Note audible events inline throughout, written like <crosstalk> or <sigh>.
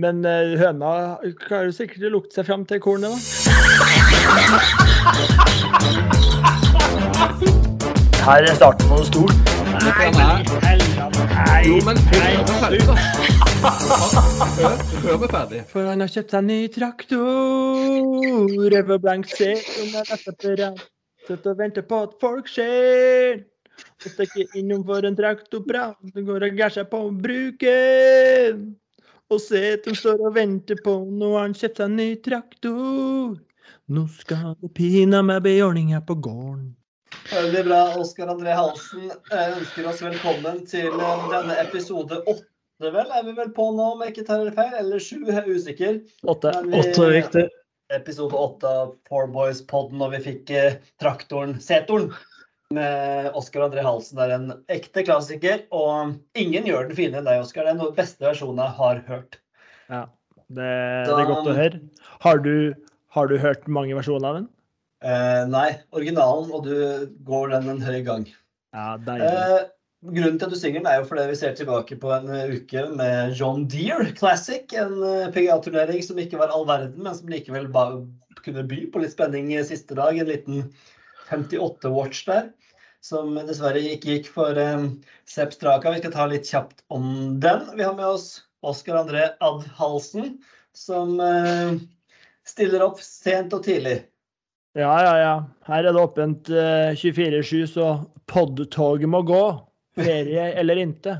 Men eh, høna klarer sikkert å lukte seg fram til kornet, da. Her er starten på noe stort. Nei, Jo, men hør meg ferdig, da. Hør, hør ferdig. For han har kjøpt seg ny traktor. Rød og blank ser om han er. Sitter og venter på at folk ser. Og stikker innom for en traktorprat. Går og gærer seg på å bruke. Og se at de står og venter på Nå har han kjøpt seg ny traktor. Nå skal det pinadø bli ordning her på gården. Veldig bra. Oskar André Halsen Jeg ønsker oss velkommen til eh, denne episode åtte, vel? Er vi vel på nå, om jeg ikke tar det feil? Eller sju? Jeg er usikker. Åtte. Åtte er riktig. Episode åtte av Four Boys-podden, og vi fikk eh, traktoren Setoren Oskar André Halsen. Det er en ekte klassiker, og ingen gjør den finere enn deg, Oskar. Det er den beste versjonen jeg har hørt. Ja, det, det er godt å høre. Har du, har du hørt mange versjoner av den? Eh, nei, originalen, og du går den en høy gang. Ja. Eh, grunnen til at du synger den er jo fordi vi ser tilbake på en uke med John Deere Classic. En eh, PGA-turnering som ikke var all verden, men som likevel ba kunne by på litt spenning siste dag. En liten 58-watch der. Som dessverre ikke gikk for eh, Sepp Straka. Vi skal ta litt kjapt om den. Vi har med oss Oskar André Ad Halsen, som eh, stiller opp sent og tidlig. Ja, ja, ja. Her er det åpent eh, 24-7, så podtoget må gå. Ferie eller ikke.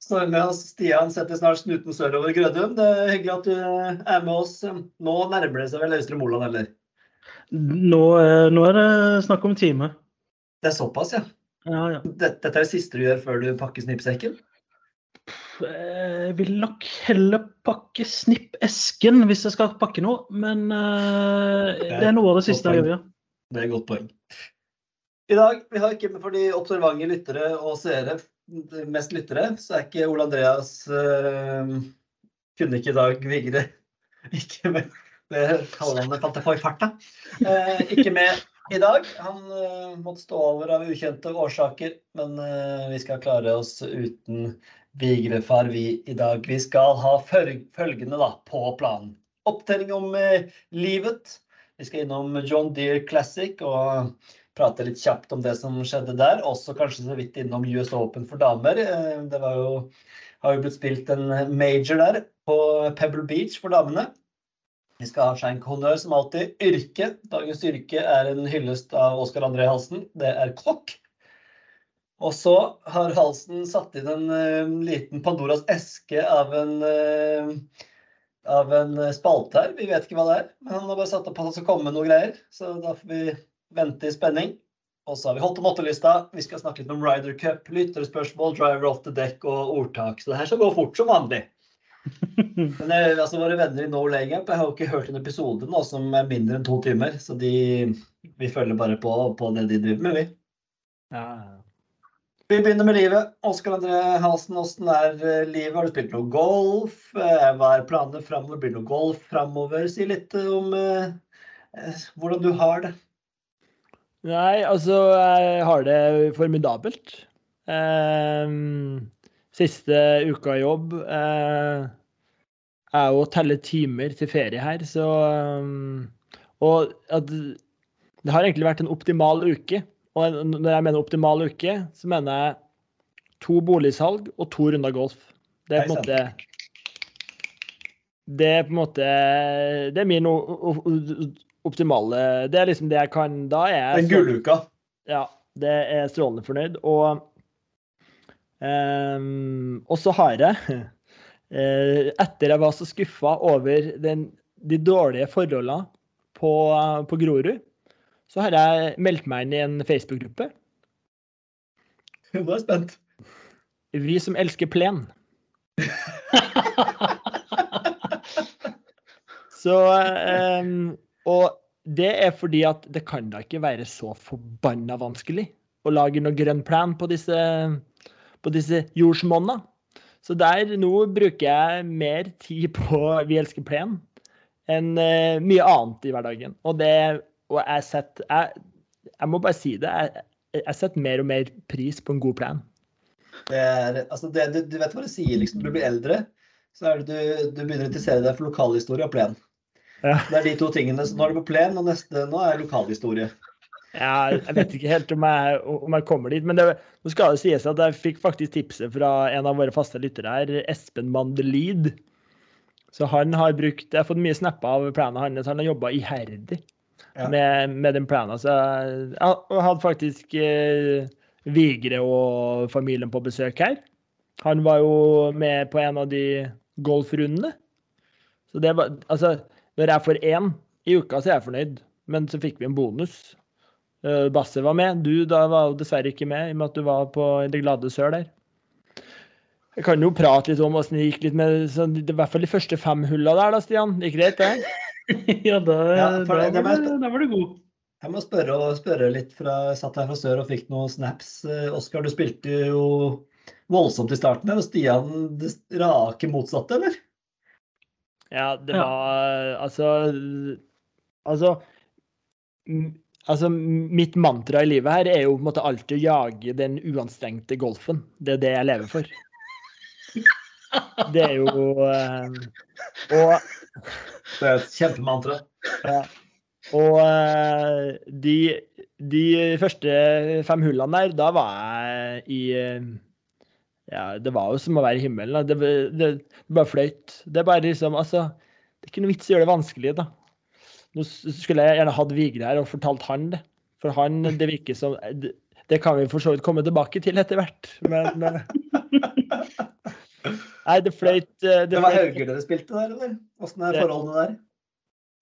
Så med oss Stian setter snart snuten sørover Grødum. Det er hyggelig at du eh, er med oss. Nå nærmer det seg vel Øystre Moland, eller? Nå, er- nå er det snakk om time. Det er såpass, ja. Ja, ja. Dette, er det siste du gjør før du pakker snippsekken? Jeg vil nok heller pakke snippesken hvis jeg skal pakke noe, men uh, det er noe av det siste jeg gjør. ja. Det er et godt poeng. I dag, vi har ikke for de observante lyttere og seere, mest lyttere, så er ikke Ole Andreas uh, Kunne ikke i dag Vigre ikke med Det fant jeg på i farta. Uh, ikke med i dag. Han uh, måtte stå over av ukjente årsaker, men uh, vi skal klare oss uten Vigrefar vi i dag. Vi skal ha følgende da, på planen. Opptelling om uh, livet. Vi skal innom John Deere Classic og prate litt kjapt om det som skjedde der. Også kanskje så vidt innom US Open for damer. Det jo, har jo blitt spilt en major der på Pebble Beach for damene. Vi skal ha skjenk honnør som alltid. Yrke. Dagens yrke er en hyllest av Oskar André Halsen. Det er kokk. Og så har Halsen satt inn en uh, liten Pandoras eske av en uh, av en spalte her. Vi vet ikke hva det er, men han har bare satt opp at han skal komme med noe greier. Så da får vi vente i spenning. Og så har vi holdt om åttelista. Vi skal snakke litt om Ryder Cup, lytterspørsmål, driver off the deck og ordtak. Så det her skal gå fort som vanlig. <laughs> Men jeg, altså, våre venner i No Laying jeg har jo ikke hørt en episode nå som er mindre enn to timer. Så de, vi følger bare på, på det de driver med, vi. Ja. Vi begynner med livet. Oskar André Halsen, åssen er eh, livet? Har du spilt noe golf? Eh, Hva er planene framover? Blir det noe golf framover? Si litt eh, om eh, eh, hvordan du har det. Nei, altså, jeg har det formidabelt. Ehm, siste uka i jobb eh, er jo å telle timer til ferie her, så ehm, Og at det har egentlig vært en optimal uke. Og når jeg mener optimal uke, så mener jeg to boligsalg og to runder golf. Det er på en måte Det er på en måte Det er min optimale Det er liksom det jeg kan Da er jeg Den gulluka. ja, det er strålende fornøyd. Og, ehm, og så har jeg, <laughs> eh, etter jeg var så skuffa over den, de dårlige forholdene på, på Grorud, så har jeg meldt meg inn i en Facebook-gruppe. <laughs> Nå er jeg spent. Vi som elsker plen. <laughs> Så um, Og det er fordi at det kan da ikke være så forbanna vanskelig å lage noe grønn plen på disse, på disse jordsmonna. Så der nå bruker jeg mer tid på Vi elsker plen enn eh, mye annet i hverdagen. Og det Og jeg setter jeg, jeg må bare si det. Jeg, jeg setter mer og mer pris på en god plen. Det er, altså det, du, du vet hva det sier, liksom. Når du blir eldre, så er det du, du begynner å interessere deg for lokalhistorie og plen. Ja. Det er de to tingene. Så nå er det på plen, og neste nå er lokalhistorie. Ja, jeg vet ikke helt om jeg, om jeg kommer dit, men det, nå skal det sies at jeg fikk faktisk tipset fra en av våre faste lyttere her, Espen Mandelid. Så han har brukt Jeg har fått mye snapper av plenen hans. Han har jobba iherdig Ja. med, med den plenen. Så jeg hadde faktisk eh, Vigre og familien på besøk her. Han var jo med på en av de golfrundene. Så det var Altså, når jeg får én i uka, så er jeg fornøyd. Men så fikk vi en bonus. Eh, Basse var med. Du da var jo dessverre ikke med, i og med at du var på Det glade sør der. Jeg kan jo prate litt om åssen det gikk litt med så, det, I hvert fall de første fem hulla der, da, Stian. Gikk greit, det? <laughs> ja, da, Ja, da, det- det var, var- du- da var du god. Jeg må spørre, og spørre litt fra Jeg satt her fra sør og fikk noen snaps. Eh, Oskar, du spilte jo voldsomt i starten og Stian det rake motsatte, eller? Ja, det Ja. var Altså Altså Altså, mitt mantra i livet her er jo på en måte alltid å jage den uanstrengte golfen. Det er det jeg lever for. Det er jo eh, Og Det er et kjempemantra. Ja. Og eh, de, de første fem hullene der, da var jeg i eh, Ja, det var jo som å være i himmelen. Det, det, det bare fløyt. Det er bare liksom Altså, det er ikke noe vits i å gjøre det vanskelig, da. Nå skulle jeg gjerne hatt Vigre her og fortalt han det. For han, det virker som Det, det kan vi for så vidt komme tilbake til etter hvert, men eh, <laughs> Nei, det fløyt Det, Det var Hauger dere spilte der, eller? Åssen er Det- forholdene der?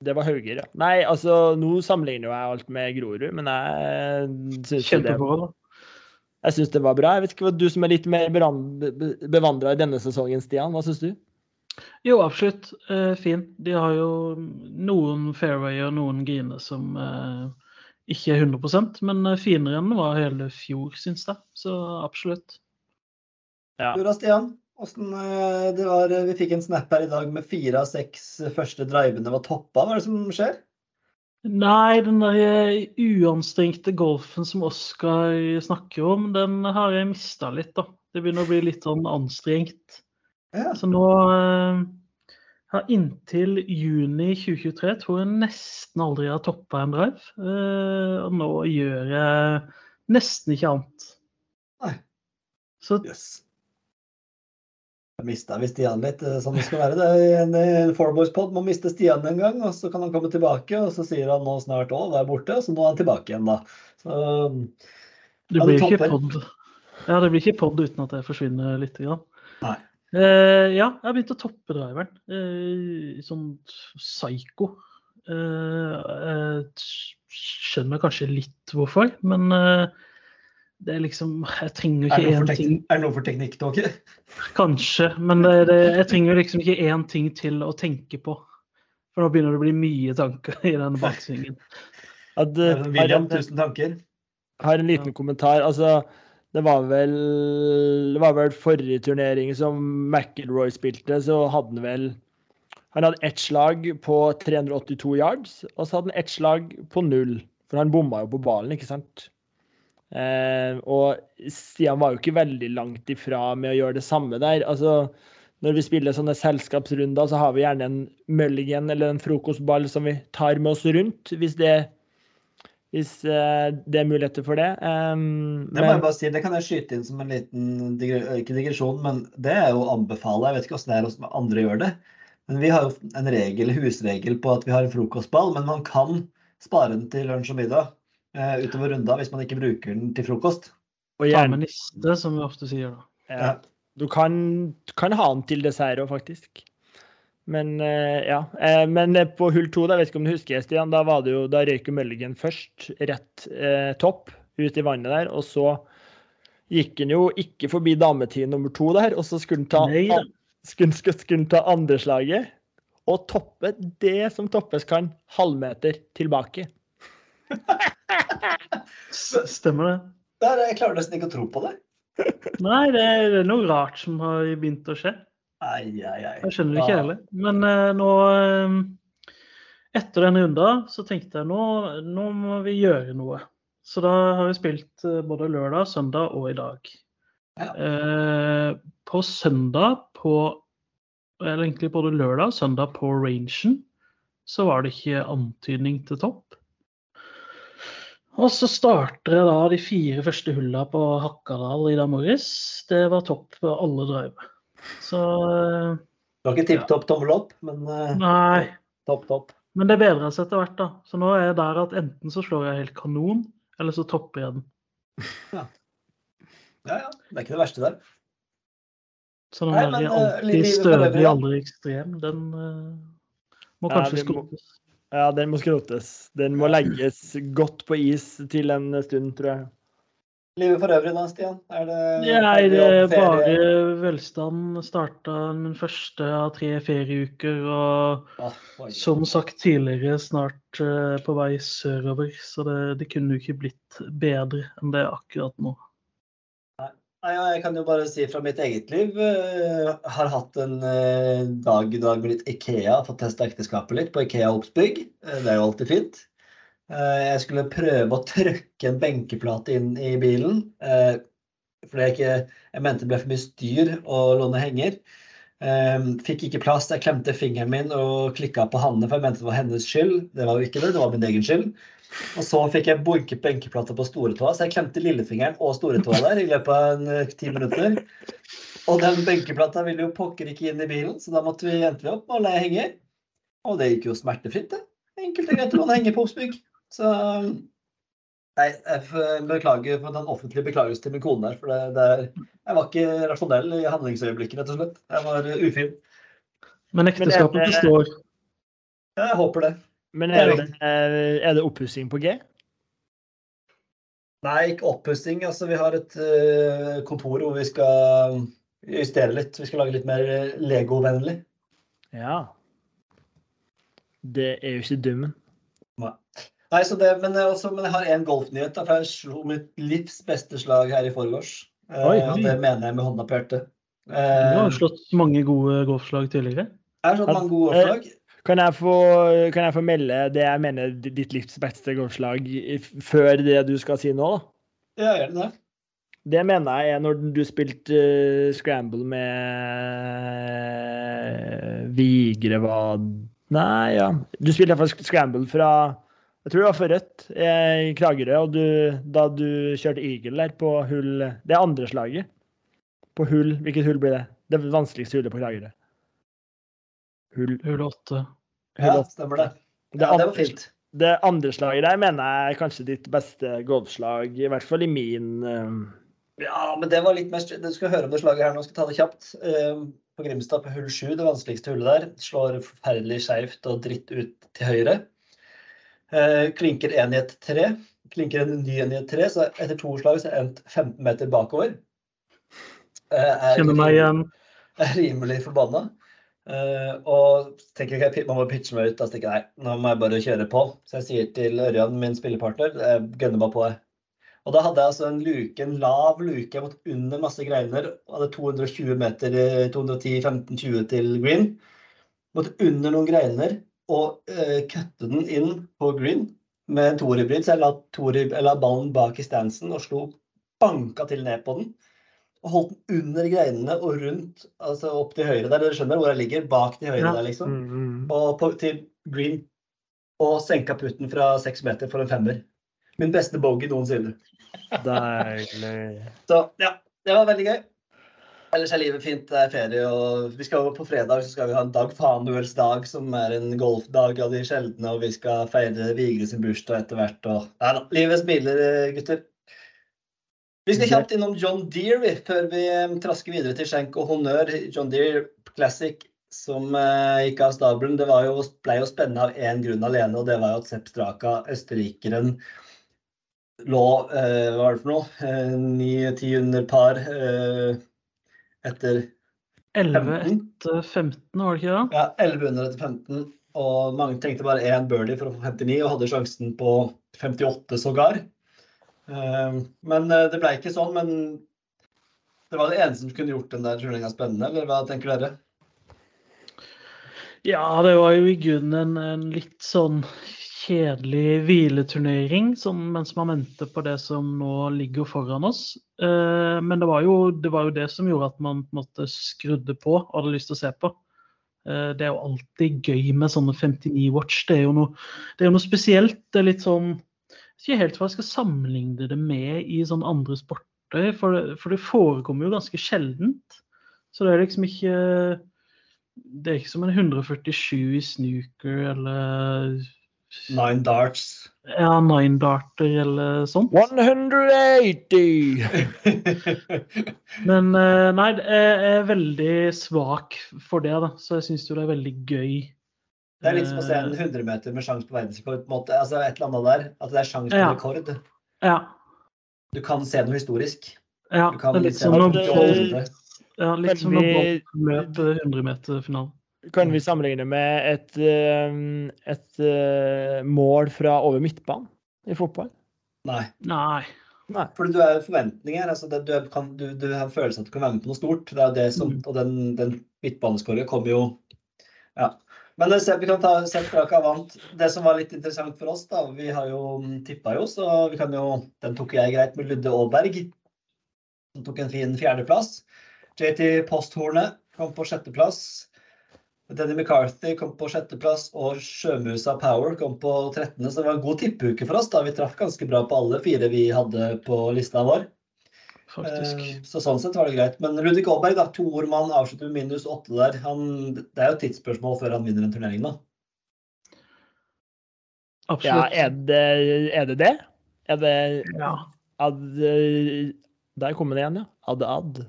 Det var Hauger, ja. Nei, altså, nå sammenligner jo jeg alt med Grorud, men jeg syns jo det, da. jeg synes det var bra. Jeg vet ikke hva du som er litt mer bevandra i denne sesongen, Stian, hva syns du? Jo, absolutt. Eh, fin. De har jo noen fairwayer og noen griner som eh, ikke er 100% men eh, finere enn det var hele fjor, syns jeg. Så absolutt. Ja. Du da, Stian? Åssen eh, det var Vi fikk en snap her i dag med fire av seks første drivene var toppa. Hva er det som skjer? Nei, den der eh, uanstrengte golfen som Oskar snakker om, den har jeg mista litt, da. Det begynner å bli litt sånn anstrengt. Ja. Så nå eh, har inntil juni 2023 tror jeg nesten aldri jeg har toppa en drive. Eh, og nå gjør jeg nesten ikke annet. Nei. Så yes. Jeg mista vi Stian litt, eh, som det skal være. Det en, Fourboys-pod må miste Stian en gang, og så kan han komme tilbake, og så sier han nå snart 'å, da er borte', og så nå er han tilbake igjen, da. Så Ja, blir ikke pod. Ja, det blir ikke pod uten at jeg forsvinner litt. Grann. Nei. Eh, ja, jeg har begynt å toppe driveren. Uh, sånn psycho. Uh, skjønner skjønner kanskje litt hvorfor, men det er liksom Jeg trenger er ikke én ting er det noe for teknikk, dere? Kanskje, men det, det, jeg trenger liksom ikke én ting til å tenke på. For nå begynner det å bli mye tanker i denne <laughs> baksvingen. William, tusen tanker. har en liten kommentar. Altså, det var vel Det var vel forrige turnering som McIlroy spilte, så hadde han vel Han hadde ett slag på 382 yards, og så hadde han ett slag på null. For han bomma jo på ballen, ikke sant? Eh, og Stian var jo ikke veldig langt ifra med å gjøre det samme der. Altså, når vi spiller sånne selskapsrunder, så har vi gjerne en mulligan eller en frokostball som vi tar med oss rundt, hvis det, hvis, eh, det er muligheter for det. Um, Det må jeg bare si, det kan jeg skyte inn som en liten ikke digresjon, men det er jo å anbefale. Jeg vet ikke hvordan det er hos andre gjør det. Men vi har jo en regel, husregel på at vi har en frokostball, men man kan spare den til lunsj og middag uh, utover runda hvis man ikke bruker den til frokost. og gjerne, niste, som vi ofte sier da. ja, du kan, kan ha den til dessert òg, faktisk. Men eh, ja. Eh, men eh, på hull to, vet ikke om du husker, Stian, da, var det jo, da røyk Mulligan først rett eh, topp ut i vannet der. Og så gikk han jo ikke forbi dametid nummer to der, og så skulle han ta, Nei skulle, skulle, skulle ta andreslaget. Og toppe det som toppes kan, halvmeter tilbake. <laughs> Stemmer det? Der, jeg klarer nesten ikke å tro på det. Nei, det er noe rart som har begynt å skje. Ai, ai, ai. Jeg skjønner det ikke heller. Men eh, nå eh, Etter den runda så tenkte jeg nå, nå må vi gjøre noe. Så da har vi spilt eh, både lørdag, søndag og i dag. Ja. Eh, på søndag på eller egentlig både lørdag og søndag på rangen, så var det ikke antydning til topp. Og så starter jeg da de fire første hulla på Hakkadal i dag morges. Det var topp på alle driver. Så eh, Det var ikke tipp topp tommel opp, men eh, nei. topp topp. Men det bedrer seg etter hvert, da. Så nå er jeg der at enten så slår jeg helt kanon, eller så topper jeg den. <laughs> Ja, ja. Det er ikke det verste der. Så den Nei, der men, eh, alltid livet stødig, aldri ekstrem, den uh, må Ja, kanskje må- skrotes. Ja, den må skrotes. Den må legges godt på is til en stund, tror jeg. Livet for øvrig da, Stian? Er det er det jobb, bare velstand. Starta min første av tre ferieuker og Ah, som sagt tidligere snart uh, på vei sørover. Så det, det kunne jo ikke blitt bedre enn det akkurat nå. Nei, jeg kan jo bare si fra mitt eget liv. Uh, har hatt en uh, dag i dag med litt Ikea. Fått testa ekteskapet litt på Ikea Obsbygg. Det er jo alltid fint. Eh, jeg skulle prøve å trøkke en benkeplate inn i bilen. Eh, fordi jeg, ikke, jeg mente det ble for mye styr å låne henger. Eh, fikk ikke plass. Jeg klemte fingeren min og klikka på Hanne, for jeg mente det var hennes skyld. Det var jo ikke det, det var min egen skyld. Og så fikk jeg bunket benkeplata på stortåa, så jeg klemte lillefingeren og stortåa der i løpet av ti minutter. Og den benkeplata ville jo pokker ikke inn i bilen, så da måtte vi endte vi opp med å leie henger. Og det gikk jo smertefritt, det. Enkelt og greit å låne henger på Obsbygg. Så Nei, jeg beklager for den offentlige beklagelsen til min kone der. For det, det er, jeg var ikke rasjonell i handlingsøyeblikket, rett og slett. Jeg var eh, ufin. Men ekteskapet det- består. Jeg håper det. Men er det, er det oppussing på G? Nei, ikke oppussing. Altså, vi har et uh, kontor hvor vi skal justere litt. Vi skal lage litt mer eh, Lego-vennlig. Ja. Det er jo ikke dummen. Nei, så det, men, jeg også, men jeg har én golfnyhet. da, for Jeg slo mitt livs beste slag her i forgårs. Eh, Oi. og det mener jeg med hånda på hjertet. Du har Eh, slått mange gode golfslag tidligere. jeg har slått mange gode golfslag. Kan jeg, få, kan jeg få melde det jeg mener ditt livs beste golfslag før det du skal si nå? da? Ja, gjør det. Det mener jeg er når du spilte uh, scramble med Vigre hva? Nei, ja. Du spilte iallfall scramble fra Jeg tror det var for Rødt i Kragerø, og du, da du kjørte eagle der på hull Det er andre slaget. På hull Hvilket hull blir det? Det vanskeligste hullet på Kragerø. Hull, Hull åtte. Ja, stemmer det. Det Ja, det andre- var fint. det andre slaget der mener jeg er kanskje ditt beste golfslag, i hvert fall i min um... Ja, men det var litt mer Du skal høre om det slaget her nå. Skal ta det kjapt. Eh, På Grimstad på hull 7, det vanskeligste hullet der, slår forferdelig skeivt og dritt ut til høyre. Eh, Klinker én i et tre. Klinker en ny en i et tre, så etter to slag så er jeg endt 15 meter bakover. Eh, er Kjenner meg igjen. <laughs> er rimelig forbanna. Eh, og tenker ikke jeg må pitche meg ut. Da stikker jeg nei, nå må jeg bare kjøre på. Så jeg sier til Ørjan, min spillepartner, jeg gønner meg på. jeg. Og da hadde jeg altså en luke, en lav luke. Jeg måtte under masse greiner. Hadde 220 meter, eh, 210-15-20 til green. Måtte under noen greiner og uh, kutte den inn på green med en toerhybrid. Så jeg la, torib, jeg la ballen bak i stansen og slo banka til ned på den og holdt den under greinene og rundt, altså opp til høyre der. Dere skjønner hvor jeg ligger? Bak til høyre Ja. der, liksom. mm, mm. Og på, til green. Og senka putten fra seks meter for en femmer. Min beste bogey noensinne. Deilig. Så ja, det var veldig gøy. Ellers er livet fint. Det er ferie, og vi skal på fredag så skal vi ha en Dag Fanuels dag, som er en golfdag av de sjeldne, og vi skal feire Vigre sin bursdag etter hvert. Og ja da, livet smiler, gutter. Vi skal kjapt innom John Deere før vi trasker videre til skjenk og honnør. John Deere Classic som eh, gikk av stabelen. Det jo, ble jo spennende av én grunn alene, og det var jo at Sepp Straka, østerrikeren, lå eh, Hva var det for noe? Eh, Ni-ti under par eh, etter 11 etter 15, var det ikke det? ja, 11 under etter 15. Og mange tenkte bare én birdie for å få 59, og hadde sjansen på 58 sågar. Eh, men eh, det ble ikke sånn. Men det var det eneste som kunne gjort den der turneringa spennende, eller hva tenker dere? Ja, det var jo i grunnen en, en litt sånn kjedelig hvileturnering, sånn, mens man venter på det som nå ligger foran oss. Eh, men det var, jo, det var jo det som gjorde at man måte skrudde på og hadde lyst til å se på. Eh, Det er jo alltid gøy med sånne 59 Watch. Det er jo noe, noe spesielt. Det er litt sånn Jeg vet ikke helt hva jeg skal sammenligne det med i sånne andre sporter, for det, for det forekommer jo ganske sjeldent. Så det er liksom ikke Det er ikke som en 147 i snooker eller Nine darts. ja, nine darter eller sånt. 180! <laughs> Men eh, nei, jeg er veldig svak for det, da. Så jeg syns jo det er veldig gøy. Det er litt som å se en Eh, 100 meter med sjanse på verdensrekord. på en måte. Altså et eller annet der. At det er sjanse på Ja. rekord. Ja. Du kan se noe historisk. ja det er litt som når Bolt vi- Bolt løp 100-meterfinalen. Kan vi sammenligne med et, eh, et eh, mål fra over midtbanen i fotball? Nei. Nei. Nei. Fordi du er forventninger. Altså det, du, er- kan, du, du har følelsen at du kan være med på noe stort. Det er det som, Mm. Og den, den midtbaneskåringen kommer jo Ja. Men se, vi kan ta Sepp Kraka vant. Det som var litt interessant for oss, da Vi har jo tippa jo, så vi kan jo Den tok jeg greit med Ludde Aaberg. Som tok en fin fjerdeplass. JT Posthornet kom på sjetteplass. Denny McCarthy kom på sjetteplass, og Sjømusa Power kom på 13. Så det var en god tippeuke for oss. da Vi traff ganske bra på alle fire vi hadde på lista vår. Faktisk. Eh, Så sånn sett var det greit. Men Ludvig Aaberg, da, mann, avslutter med minus åtte der. Han, det er jo et tidsspørsmål før han vinner en turnering, da. Ja, Absolutt. er det er det? det? Er det Ja. ad, eh, Der kom det igjen, ja. Ad ad. Eh,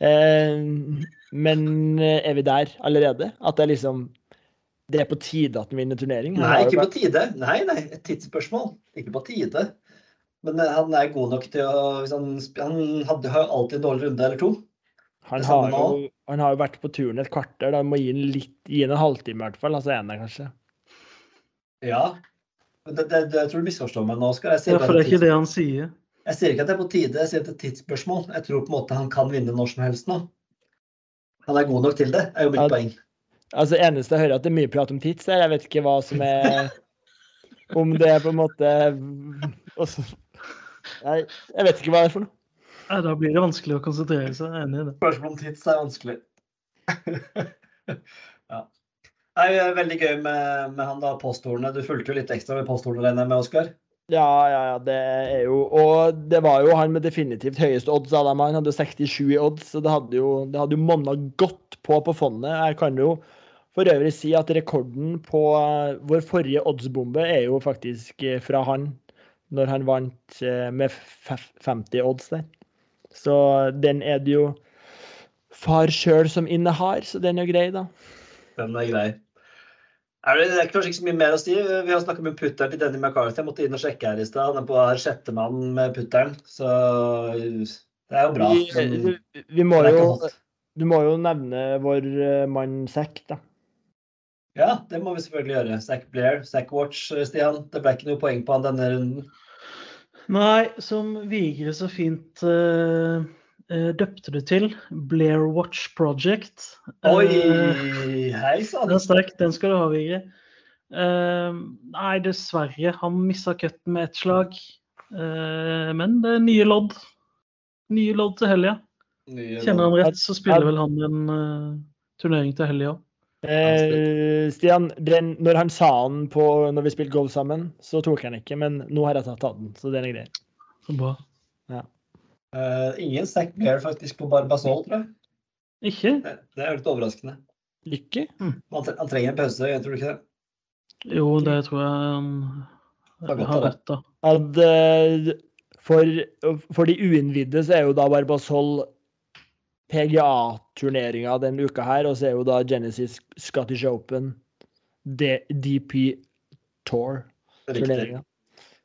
men eh, er vi der allerede? At det er liksom Det er på tide at han vinner turnering? Nei, ikke på tide. Nei, nei, et tidsspørsmål. Ikke på tide. Men eh, han er god nok til å hvis Han, han hadde, har jo alltid en dårlig runde eller to. Han har, jo, han har jo vært på turen et kvarter. Da må gi han litt, gi han en halvtime i hvert fall. Altså én der, kanskje. Ja. Men det, det, det, jeg tror du misforstår meg nå, Oskar. Ja, for det er ikke det han sier. Jeg sier ikke at det er på tide, jeg sier at det er et tidsspørsmål. Jeg tror på en måte han kan vinne når som helst nå. Han er god nok til det, er jo mitt Ja, poeng. Altså, eneste jeg hører, at det er mye prat om tids der. Jeg vet ikke hva som er Om det er på en måte også, Nei, jeg vet ikke hva det er for noe. Nei, da blir det vanskelig å konsentrere seg. Jeg er enig i det. Spørsmål om tids er vanskelig. <laughs> ja. Nei, det er veldig gøy med, med han da, posthornet. Du fulgte jo litt ekstra med posthornet, regner jeg med, Oskar? Ja, ja, ja, det er jo Og det var jo han med definitivt høyeste odds av dem. Han hadde 67 i odds, så det hadde jo, det hadde jo monna godt på på fondet. Jeg kan jo for øvrig si at rekorden på eh, vår forrige oddsbombe er jo faktisk eh, fra han, når han vant eh, med 50 odds der. Så den er det jo far sjøl som innehar, så den er grei, da. Den er grei. Er det, det er kanskje ikke så mye mer å si. Vi har snakket med putteren til Denny McCarthy. Jeg måtte inn og sjekke her i stad. Han er på her sjettemann med putteren, så det er jo bra. Vi, vi må jo. Du må jo nevne vår eh, mann Zack, da. Ja, det må vi selvfølgelig gjøre. Zack Blair, Zack Watch, Stian. Det ble ikke noe poeng på han denne runden. Nei, som Vigre så fint eh, eh, døpte det til, Blair Watch Project. Oi! Eh, Hei sann! den er sterk, den skal du ha, Vigrid. Eh, nei, dessverre. Han missa cutten med ett slag. Eh, men det er nye lodd. Nye lodd til helga. Kjenner han rett, så spiller vel han en eh, turnering til helga òg. Eh, Stian, den, når han sa den på når vi spilte golf sammen, så tok han ikke, men nå har jeg tatt den, så den er grei. Så bra. Eh, ingen Zack Blair faktisk på Barbasol, tror jeg. Ikke? Det, det er litt overraskende. Ikke? Han, tre- han trenger en pause, jeg tror du ikke det? Jo, det tror jeg han har rett da. At, eh, for, for de uinnvidde så er jo da Barbasol PGA-turneringa denne uka her, og så er jo da Genesis Scottish Open D DP Tour-turneringa.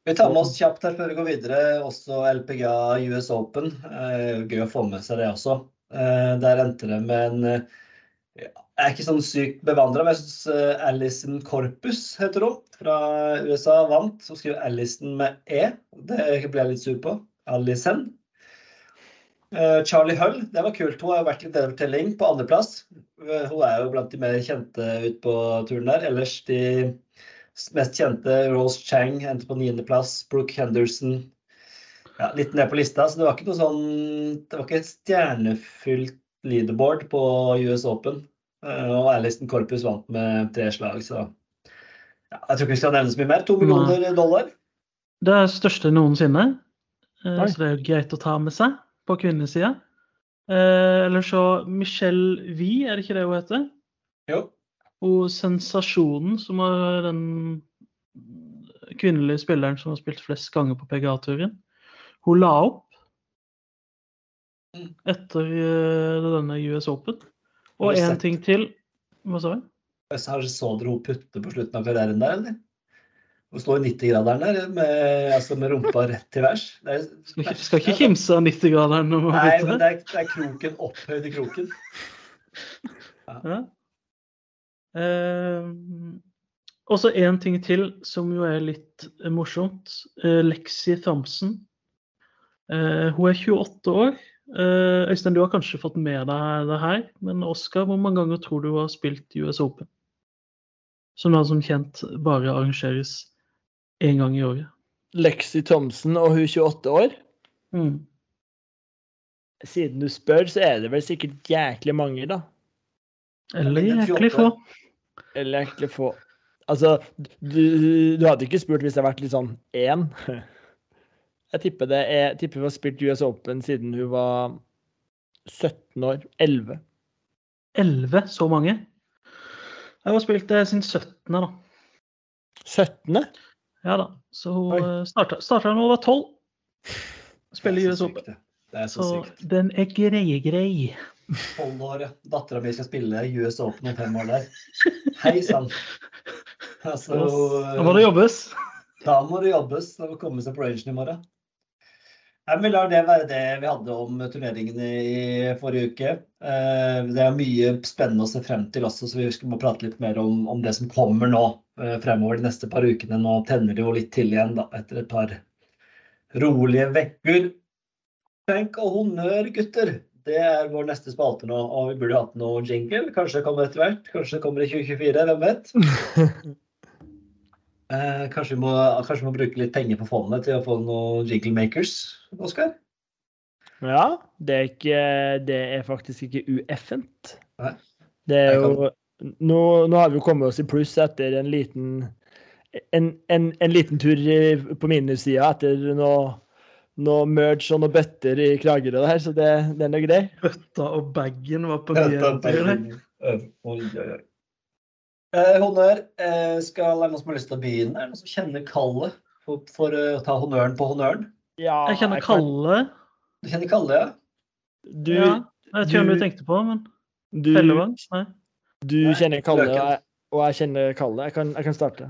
Vi tar med oss kjapt her før vi går videre også LPGA US Open. Eh, gøy å få med seg det også. Eh, der endte det med en eh, Jeg er ikke sånn sykt bevandra, men jeg syns Alison Corpus heter hun, fra USA, vant. Hun skriver Alison med E. Det ble jeg litt sur på. Alison. Charlie Hull, det var kult. Hun har vært i bedre på andreplass. Hun er jo blant de mer kjente ut på turen der. Ellers de mest kjente, Rose Chang, endte på niendeplass. Brooke Henderson ja, litt ned på lista. Så det var ikke noe sånn Det var ikke et stjernefylt leaderboard på US Open. Eh, Og Erlisten Corpus vant med tre slag, så ja, jeg tror ikke vi skal nevne så mye mer. To millioner dollar. Det er største noensinne. Eh, Så det er jo greit å ta med seg på kvinnesida. Eh, eller så Michelle Wie, er det ikke det hun heter? Jo. Og Sensasjonen, som er den kvinnelige spilleren som har spilt flest ganger på PGA-turen. Hun la opp etter eh, denne US Open. Og én ting til. Hva sa? Så Har så dere hun putte på slutten av karrieren der, eller? Hun står i 90-graderen der med, altså med rumpa <laughs> rett til værs. Er, Skal ikke, skal ikke kimse av 90-graderen. når man Nei, men det. det er, det er kroken opphøyd i kroken. Ja. Eh, og så én ting til som jo er litt eh, morsomt. Eh, Lexi Thompson. Eh, hun er 28 år. Eh, Øystein, du har kanskje fått med deg det her, men Oskar, hvor mange ganger tror du har spilt US Open? Som da som kjent bare arrangeres én gang i året. Lexi Thomsen og hun 28 år. Mm. Siden du spør, så er det vel sikkert jæklig mange, da. Eller jæklig få. Eller jæklig få. Altså, du, du hadde ikke spurt hvis det hadde vært litt sånn én. Jeg tipper det jeg tipper hun har spilt US Open siden hun var 17 år. 11. 11, så mange. Hun har spilt det siden 17., da. 17.? Ja da. Så hun starta, starta da hun var 12. Spiller er US Open. det. Er så Så den er grei-grei. Tolv år. Dattera mi skal spille US Open om fem år der. Hei sann. Altså, <laughs> Da må det jobbes. Da må det jobbes. Da må det komme seg på rangen i morgen. Vi lar det være det vi hadde om turneringene i forrige uke. Eh, Det er mye spennende å se frem til også, så vi skal må prate litt mer om, om det som kommer nå eh, fremover de neste par ukene. Nå tenner det jo litt til igjen da, etter et par rolige vekker. Tenk og honnør, gutter. Det er vår neste spalte nå. Og vi burde hatt noe jingle. Kanskje det kommer etter hvert. Kanskje det kommer i 2024. Hvem vet? <laughs> Eh, kanskje, vi må, kanskje vi må bruke litt penger på fondet til å få noen jingle makers, Oskar? Ja, det er, ikke, det er faktisk ikke ueffent. Det er jo nå, nå har vi jo kommet oss i pluss etter en liten en, en, en liten tur på minussida etter noe, noe merge og noe bøtter i Kragerø der, så det, det er grei. Bøtta og bagen var på nye. Eh, honnør. Eh, skal er det noen som har lyst til å begynne? Er det noen som kjenner kallet for, for eh, å ta honnøren på honnøren? Ja, Jeg kjenner kan- Kalle. Du kjenner Kalle, ja? Du, Ja, jeg vet ikke hvem du- tenkte på, men du, Hellevang? Nei. du Nei, kjenner Kalle, og jeg, og jeg kjenner Kalle. Jeg kan, jeg kan starte.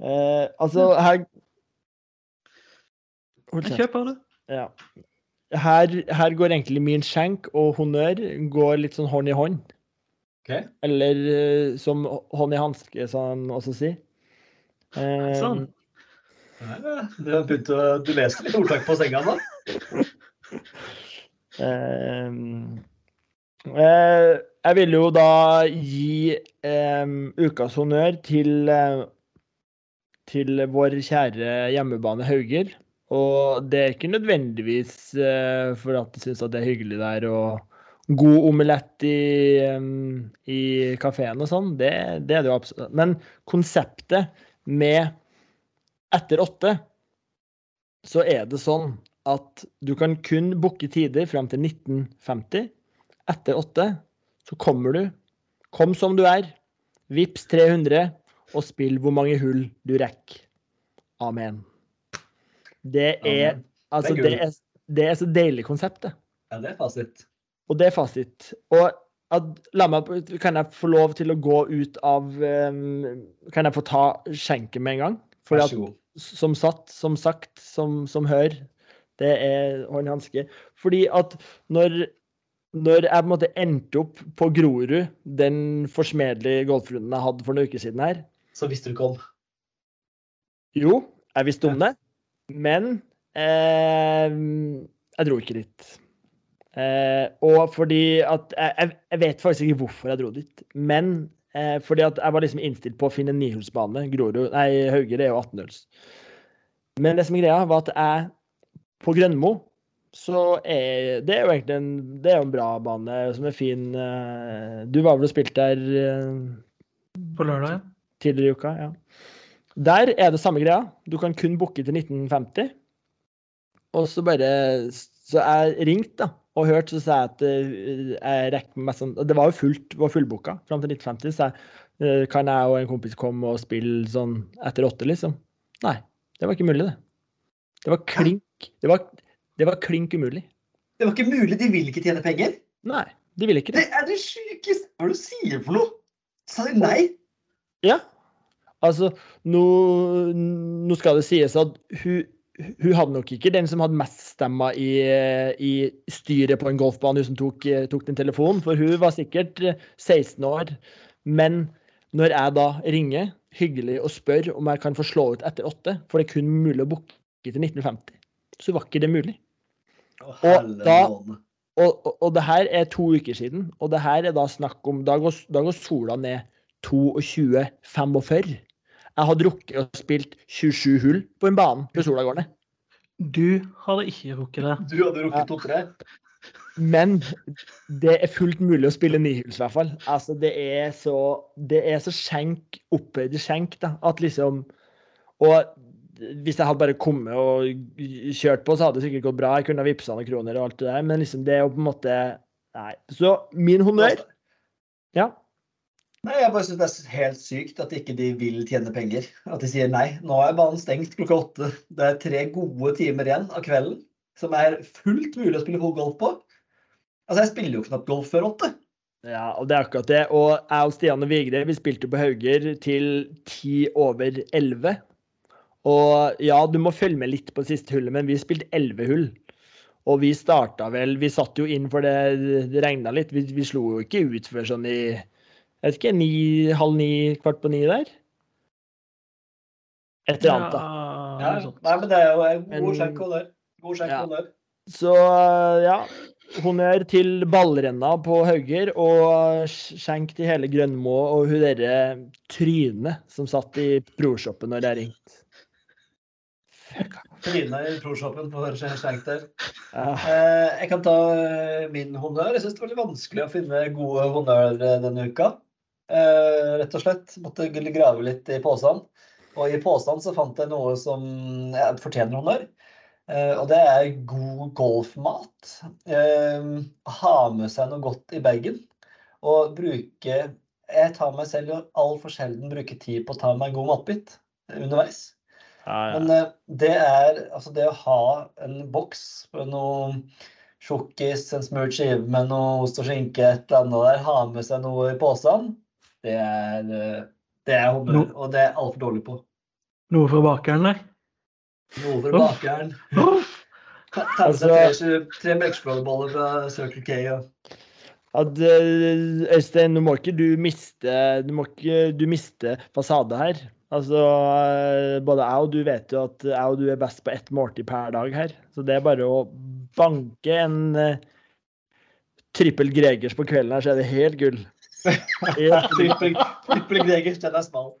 Eh, altså, her Jeg kjeft. kjøper det. Ja. Her, her går egentlig min skjenk og honnør går litt sånn hånd i hånd. Okay. Eller eh, som hånd i hanske, som han også sier. Eh, Sånn. Du har begynt å Du leser litt ordtak på senga nå? <laughs> eh, eh, jeg vil jo da gi eh, ukas honnør til eh, til vår kjære hjemmebane Hauger. Og det er ikke nødvendigvis uh, for at de syns det er hyggelig der og god omelett i, um, i kafeen og sånn. Det, det er det jo absolutt. Men konseptet med etter åtte, så er det sånn at du kan kun booke tider fram til 1950. Etter åtte så kommer du. Kom som du er. Vips 300, og spill hvor mange hull du rekker. Amen. Det er Altså, Det er det er, så deilig konsept, det. Ja, det er fasit. Og det er fasit. Og at, la meg, kan jeg få lov til å gå ut av um, Kan jeg få ta skjenken med en gang? For at, som satt, som sagt, som, som hør, det er hånd i hanske. Fordi at når, når jeg på en måte endte opp på Grorud, den forsmedelige golfrunden jeg hadde for noen uker siden her Så visste du ikke om. Jo, jeg visste om det, men eh, jeg dro ikke dit. Eh, og fordi at jeg, jeg- vet faktisk ikke hvorfor jeg dro dit, men eh, fordi at jeg var liksom innstilt på å finne en nihullsbane. Nei, Hauger er jo 18-hulls. Men det som er greia, var at jeg på Grønmo så er det er jo egentlig en, det er jo en bra bane som er fin. eh, Du var vel og spilte der eh, På lørdag, ja. tidligere i uka? Ja. Der er det samme greia. Du kan kun booke til 1950. Og så bare Så jeg ringte da, og hørte, så sa jeg at eh, jeg rekker meg sånn Det var jo fullt, var fullbooka fram til 1950, så jeg eh, kan jeg og en kompis komme og spille sånn etter åtte, liksom? Nei, det var ikke mulig, det. Det var klink Det var, det var klink umulig. Det var ikke mulig, de vil ikke tjene penger. Nei, de ville ikke det. Det er det sjukeste Hva er det du sier for noe? Sa de nei? Ja. Altså, nå, nå skal det sies at hun, hun hadde nok ikke den som hadde mest stemmer i, i styret på en golfbane, hun som tok, tok den telefonen, for hun var sikkert 16 år. Men når jeg da ringer hyggelig og spør om jeg kan få slå ut etter åtte, for det er kun mulig å booke til 1950, så var ikke det mulig. Å, Og da- Og, og, og det her er to uker siden, og det her er da snakk om Da går, da går sola ned 22.45. Jeg hadde rukket og spilt 27 hull på en bane på Solagårdene. Du hadde ikke rukket det. Du hadde rukket to-tre. Men det er fullt mulig å spille nihuls, i hvert fall. Altså, det er så Det er så skjenk, opphøyd skjenk, da, at liksom Og hvis jeg hadde bare kommet og kjørt på, så hadde det sikkert gått bra. Jeg kunne ha vippsa noen kroner og alt det der, men liksom det er jo på en måte Nei. Så min honnør Ja. Nei, jeg bare synes det er helt sykt at ikke de vil tjene penger. At de sier nei. Nå er banen stengt klokka åtte. Det er tre gode timer igjen av kvelden som er fullt mulig å spille golf på. Altså, jeg spiller jo knapt golf før åtte. Ja, og det er akkurat det. Og jeg og Stian og Vigre vi spilte på Hauger til ti over elleve. Og ja, du må følge med litt på siste hullet, men vi spilte elleve hull. Og vi starta vel Vi satt jo inn for det, det regna litt. Vi, vi slo jo ikke ut før sånn i jeg vet ikke, ni, halv ni, kvart på ni der. Et eller annet, da. Ja, nei, men det er jo en god sjekk honnør. God skjenk Ja. honnør. Så ja. Honnør til ballrenna på Hauger, og skjenk til hele Grønmo og hun derre Tryne som satt i brorshoppen når det er ringt. Trine i proshoppen får skjenk der. Ja. Eh, jeg kan ta min honnør. Jeg syns det var litt vanskelig å finne gode honnør eh, denne uka. Eh, rett og slett. Måtte grave litt i posen. Og i posen så fant jeg noe som ja, fortjener honnør. Eh, og det er god golfmat. Eh, ha med seg noe godt i bagen. Og bruke Jeg tar meg selv altfor sjelden bruke tid på å ta meg en god matbit underveis. Ja, Men ja. eh, det er altså det å ha en boks med noe sjokkis, en smurt skive med noe ost og skinke, et eller annet der, ha med seg noe i posen, det er eh, det er honnør, No- og det er jeg altfor dårlig på. Noe fra bakeren der. Noe fra bakeren. Ta med seg Altså- tre, melkesjokoladeboller fra Circle K. Ja. At, Øystein, nå må ikke du miste Du må ikke du miste fasade her. Altså, eh, både jeg og du vet jo at jeg og du er best på ett måltid per dag her. Så det er bare å banke en uh, trippel Gregers på kvelden her, så er det helt gull. Helt gull. Trippel trippel Gregers, den er smal.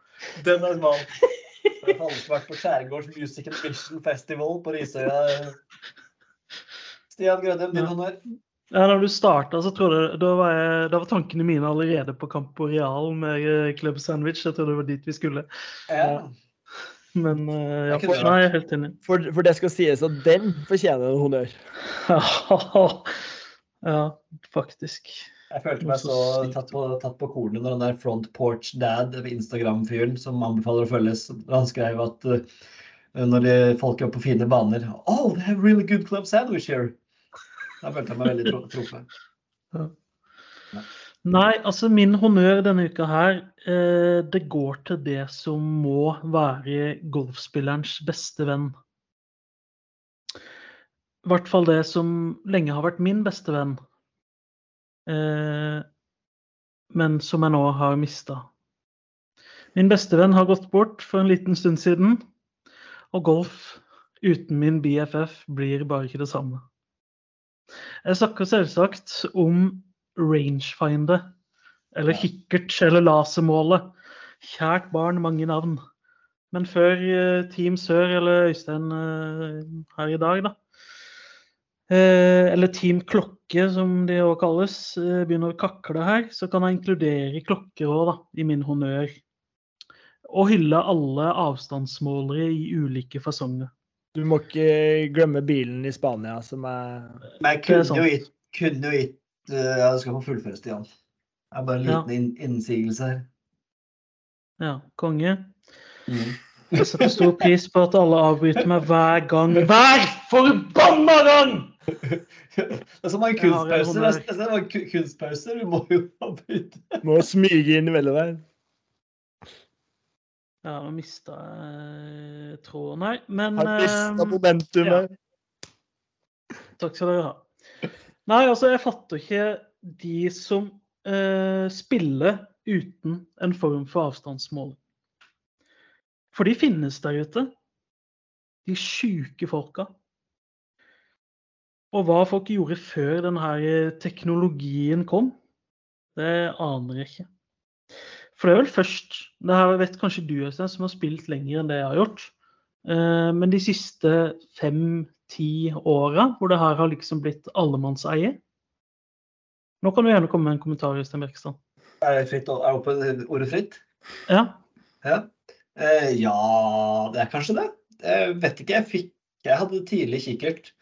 Den er smal. jeg har aldri vært på Skjærgårds Music and Vision Festival på Risøya. Stian Grødem, din honnør. Ja, når du starta, så trodde jeg, da var, jeg, da var tankene mine allerede på Campo Real med eh, Club Sandwich. Jeg trodde det var dit vi skulle. Ja. Men uh, ja, er nei, jeg er helt enig. For, for det skal sies at den fortjener en honnør. <laughs> ja, faktisk. Jeg følte meg så tatt på, tatt på kornet når den der Front Porch Dad, Instagram-fyren som anbefaler å følges, han skrev at uh, når de, folk er på fine baner Oh, they have really good club sandwich here. Da følte jeg meg veldig truffet. Nei, altså min honnør denne uka her, eh, det går til det som må være golfspillerens beste venn. I hvert fall det som lenge har vært min beste venn. Eh, men som jeg nå har mista. Min bestevenn har gått bort for en liten stund siden. Og golf uten min BFF blir bare ikke det samme. Jeg snakker selvsagt om rangefinder. Eller kikkert eller lasermålet. Kjært barn, mange navn. Men før eh, Team Sør eller Øystein eh, her i dag, da. Eh, eller Team Klokke, som det òg kalles, eh, begynner å kakle her, så kan jeg inkludere klokker òg, da, i min honnør. Og hylle alle avstandsmålere i ulike fasonger. Du må ikke glemme bilen i Spania, som er Men jeg kunne jo gitt, kunne jo gitt eh, Ja, du skal få fullføre, Stian. Det er bare en Ja. liten inn, innsigelse her. Ja, konge. Mm. Jeg setter stor pris på at alle avbryter meg hver gang. Hver forbanna gang! <laughs> Det er som en kunstpause. Det er en ku- kunstpause. Vi må jo avbryte. Må smyge inn veldig der. Ja, nå mista jeg tråden her, men Har mista momentumet. Ja. Takk skal dere ha. Nei, altså, jeg fatter ikke de som uh, spiller uten en form for avstandsmål. For de finnes der ute. De sjuke folka. Og hva folk gjorde før denne teknologien kom, det aner jeg ikke. For det er vel først Det her vet kanskje du, Øystein, som har spilt lenger enn det jeg har gjort. Eh, Men de siste fem-ti åra, hvor det her har liksom blitt allemannseie Nå kan du gjerne komme med en kommentar, Øystein Bjerkstad. Er det fritt, er det på ordet fritt? Ja. Ja. Eh, ja, det er kanskje det. Jeg vet ikke. Jeg fikk Jeg hadde tidlig kikkert.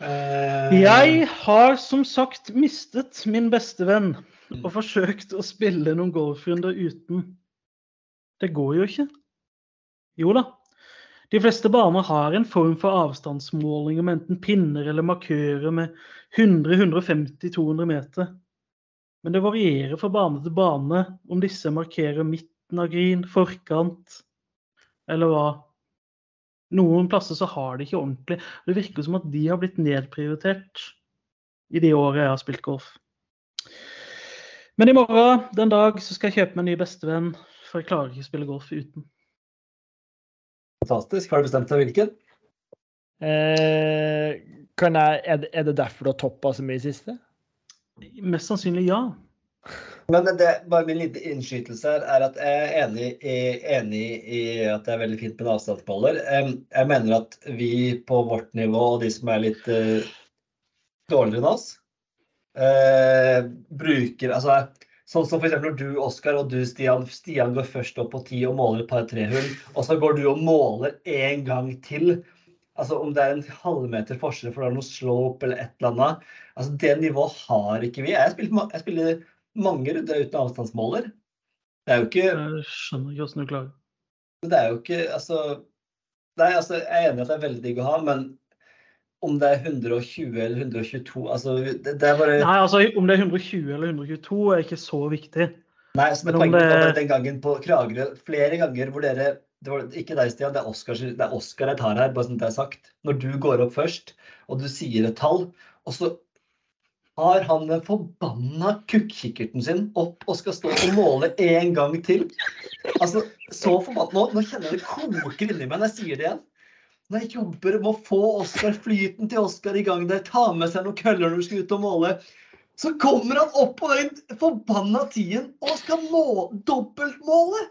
Eh, Jeg har som sagt mistet min beste venn og forsøkt å spille noen golfrunder uten. Det går jo ikke. Jo da. De fleste baner har en form for avstandsmålinger med enten pinner eller markører med 100-150-200 meter. Men det varierer fra bane til bane om disse markerer midten av green, forkant eller hva. Noen plasser så har de ikke ordentlig. Det virker som at de har blitt nedprioritert i de årene jeg har spilt golf. Men i morgen, den dag, så skal jeg kjøpe meg en ny bestevenn, for jeg klarer ikke å spille golf uten. Fantastisk. Har du bestemt deg hvilken? Eh, kan jeg, er, det, er det derfor du har toppa så mye i siste? Mest sannsynlig ja. Men det, bare min lille innskytelse her er at jeg er enig i, enig i at det er veldig fint med avstandsballer. Jeg mener at vi på vårt nivå og de som er litt uh, dårligere enn oss, uh, bruker altså Sånn som f.eks. når du, Oskar, og du, Stian, Stian går først opp på ti og måler et par trehull, og så går du og måler en gang til. Altså Om det er en halvmeter forskjell for det er noe slope eller et eller annet. altså Det nivået har ikke vi. Jeg spiller, jeg spiller mange runder uten avstandsmåler. Det er jo ikke Jeg skjønner ikke hvordan du klarer det er jo ikke altså Nei, altså, jeg er enig i at det er veldig digg å ha, men om det er 120 eller 122 altså Det, det er bare Nei, altså om det er 120 eller 122 er ikke så viktig. Nei, som men om poenget det- den gangen på Kragerø flere ganger hvor dere det var ikke deg, Stian, det er Oscar, det er Oscar jeg tar her, bare sånn det er sagt. Når du går opp først, og du sier et tall, og så har han den forbanna kukkikkerten sin opp og skal stå og måle en gang til. Altså, så forbanna nå, nå kjenner jeg det koker inni meg når jeg sier det igjen. Når jeg jobber med å få Oscar-flyten til Oskar i gang der, ta med seg noen køller når du skal ut og måle, så kommer han opp på den forbanna tiden og skal må, dobbeltmåle!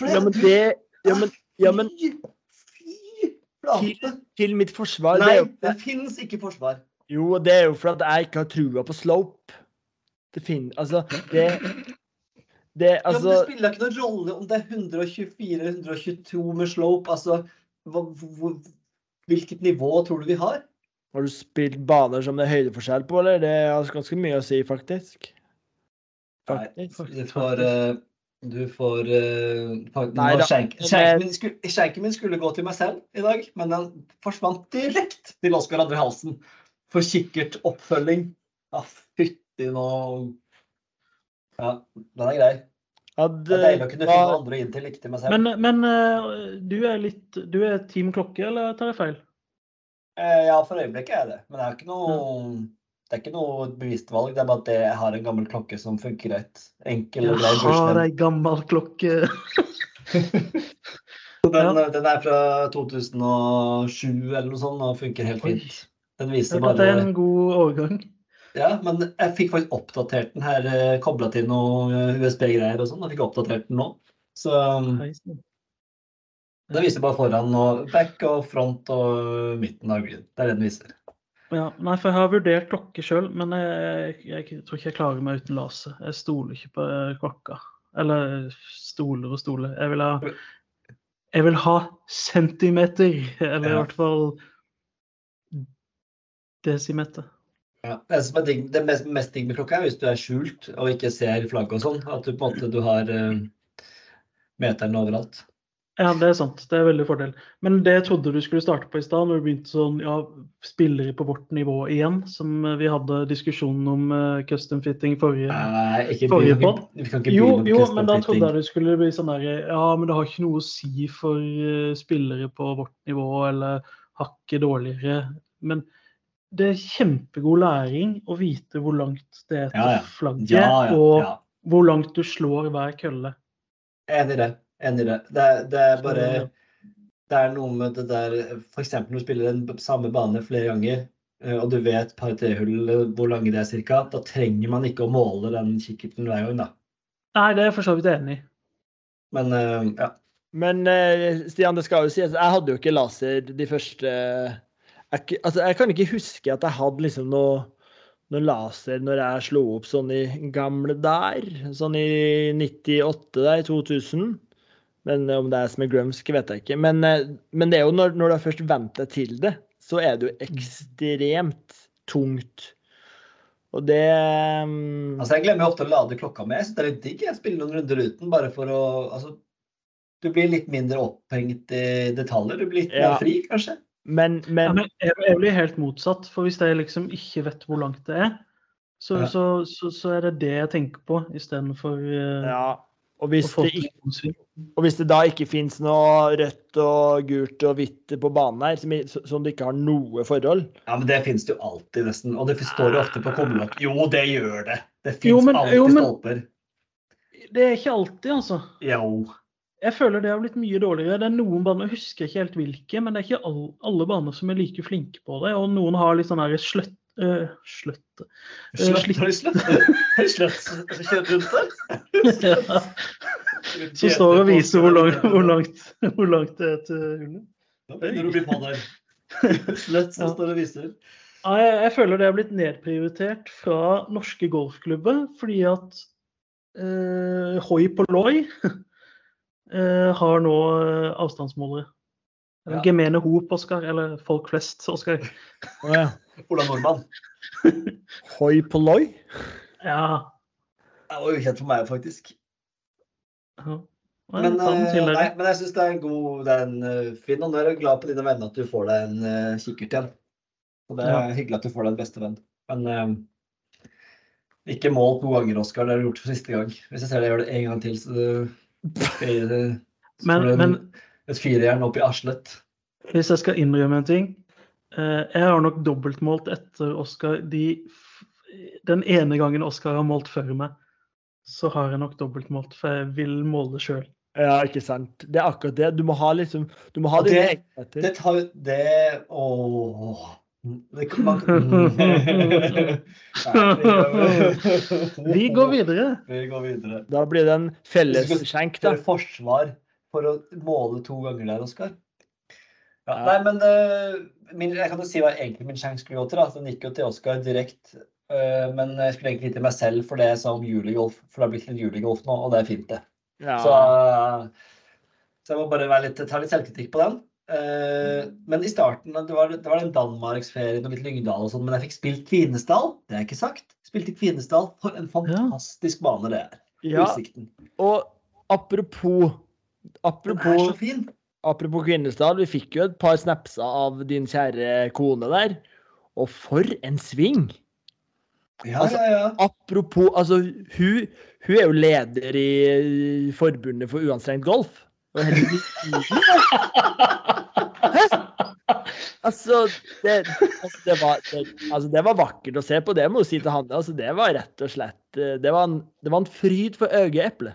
Ja, men det Ja, men, ja, men fy til mitt forsvar Nei, det, det fins ikke forsvar. Jo, det er jo for at jeg ikke har trua på slope. Det finner Altså, det Det, ja, men det altså spiller ikke noen rolle om det er 124 eller 122 med slope. Altså, hva, hvor, hvilket nivå tror du vi har? Har du spilt baner som det er høydeforskjell på, eller? Det har ganske mye å si, faktisk. Faktisk. Du får eh, Du får uh, Nei. Skjenken min, skulle- min skulle gå til meg selv i dag, men den forsvant direkte til Oskar André Halsen for kikkert oppfølging. Ja, fytti nå Ja, den er grei. Ja, Det er deilig å kunne finne finne andre inn til til meg selv. Men, men eh, du er litt Du er Team Klokke, eller tar jeg feil? Eh, ja, for øyeblikket er det. Men det er ikke noe det er ikke noe bevisst valg. Det er bare at jeg har en gammel klokke som funker greit. Enkel og grei Jeg har ei gammel klokke. <laughs> Den, den er fra 2007 eller noe sånt og funker helt Oi. Den viser bare det er en god overgang. Ja, men jeg fikk faktisk oppdatert den her, eh, kobla til noe USB-greier og sånn. Jeg fikk oppdatert den nå. Så um, den viser bare foran og back og front og midten av grid. Det er det den viser. Ja, nei, for jeg har vurdert klokke sjøl, men jeg, jeg, jeg tror ikke jeg klarer meg uten laser. Jeg stoler ikke på eh, klokka. Eller stoler og stoler. Jeg vil ha, jeg vil ha centimeter, eller i hvert fall Ja. Det, som er digg, det mest, mest digg med klokka er hvis du er skjult og ikke ser flagget og sånn. At du på en måte du har uh, meteren overalt. Ja, det er sant. Det er veldig fordel. Men det jeg trodde du skulle starte på i stad, når du begynte sånn ja, spillere på vårt nivå igjen, som eh, vi hadde diskusjonen om uh, custom fitting forrige Nei, ikke, Forrige vi, kan podd? ikke, vi kan ikke Jo, jo, men da trodde jeg du skulle bli sånn der Ja, men det har ikke noe å si for uh, spillere på vårt nivå, eller hakket dårligere. Men det er kjempegod læring å vite hvor langt det er til Ja, ja. flagget, Ja, ja, og ja. hvor langt du slår hver kølle. Enig i det. Enig i det. Det er, det er bare Det er noe med det der F.eks. når du spiller den samme bane flere ganger, eh, og du vet par-tre hull eh, hvor lange det er cirka, da trenger man ikke å måle den kikkerten hver gang, da. Nei, det er jeg for så vidt enig i. Men eh, ja. Men Stian, det skal jo sies, jeg hadde jo ikke laser de første jeg, altså, jeg kan ikke huske at jeg hadde liksom noe, noe laser når jeg slo opp sånn i gamle der. Sånn i 98, der, 2000. Men om det er som er grumsk, vet jeg ikke. Men, eh, men det er jo når, når du først vent deg til det, så er det jo ekstremt tungt. Og det um... Altså, jeg glemmer ofte å lade klokka mi. Jeg synes det er litt digg. Jeg spiller noen runder uten bare for å Altså, du blir litt mindre opphengt i detaljer. Du blir litt Ja. mer fri, kanskje. Men, Ja, men men jeg, blir helt motsatt. For hvis jeg liksom ikke vet hvor langt det er, så, Ja. så, så, så er det det jeg tenker på istedenfor uh, ja. Og hvis det ikke. Og hvis det da ikke finnes noe rødt og gult og hvitt på banen her, som, som det ikke har noe forhold Ja, men det finnes det jo alltid, nesten. Og det står jo ofte på kummelokk. Jo, det gjør det. Det fins alltid jo, men- stolper. Det er ikke alltid, altså. Jo. Jeg føler det har blitt mye dårligere. Det er noen baner, jeg husker ikke helt hvilke, men det er ikke alle, alle baner som er like flinke på det. Og noen har litt sånn sløtt... Uh, sløtt Sløtt slitt- slutt. sløtt. Kjørt rundt der. ja. Som står og viser hvor langt, hvor langt, hvor langt det er til hullet. Begynner du å bli på der. sløtt som står og viser. Ja, jeg, jeg føler det har blitt nedprioritert fra norske golfklubber, fordi at uh, Hoi Polloi eh, har nå eh, avstandsmålere. Ja. Gemene hop, Oskar. Eller folk flest, Oskar. Oh, ja. <laughs> Ola Nordmann. <laughs> Hoi polloi? Ja. Det var ukjent for meg, faktisk. ja. Men, ta den eh, nei, men jeg syns det er en god det er en eh, fin, og nå er jeg glad på dine venner at du får deg en uh, kikkert igjen. Og det er Ja. hyggelig at du får deg en bestevenn. Men uh, ikke mål to ganger, Oskar. Det har du gjort for siste gang. Hvis jeg ser deg gjøre det en gang til, så, du, Men, men et firejern opp i arslet. hvis jeg skal innrømme en ting eh, Jeg har nok dobbeltmålt etter Oskar de Den ene gangen Oskar har målt før meg, så har jeg nok dobbeltmålt, for jeg vil måle sjøl. Ja, ikke sant. Det er akkurat det. Du må ha liksom Du må ha dine det- egenheter. Det tar jo Det Åh. Det man <laughs> Vi går videre. Vi går videre. Da blir det en fellesskjenk, da. er forsvar for å måle to ganger der, Oskar. Ja. Nei, men uh, min, jeg kan jo si hva egentlig min skjenk skulle gå til. da. Den gikk jo til Oskar direkte. Uh, men jeg skulle egentlig gi til meg selv for det jeg sa om julegolf. For det har blitt litt julegolf nå, og det er fint, det. Ja. Så, så jeg må bare være litt, ta litt selvkritikk på den. Eh, men i starten det var, det var den Danmarksferien og litt Lyngdal og sånn, men jeg fikk spilt Kvinesdal. Det er ikke sagt. Spilte Kvinesdal. For en fantastisk bane det er. ja. Utsikten. Og apropos Den er Apropos, så fin. apropos Kvinesdal, vi fikk jo et par snapser av din kjære kone der. Og for en sving! Ja, Altså, ja, ja. Apropos Altså, hun, hun er jo leder i Forbundet for uanstrengt golf. Og? Altså, det, altså, det var, det, altså, det var vakkert å se på, det må du si til han. Altså, det var rett og slett eh, Det var en, det var en fryd for øyeeplet.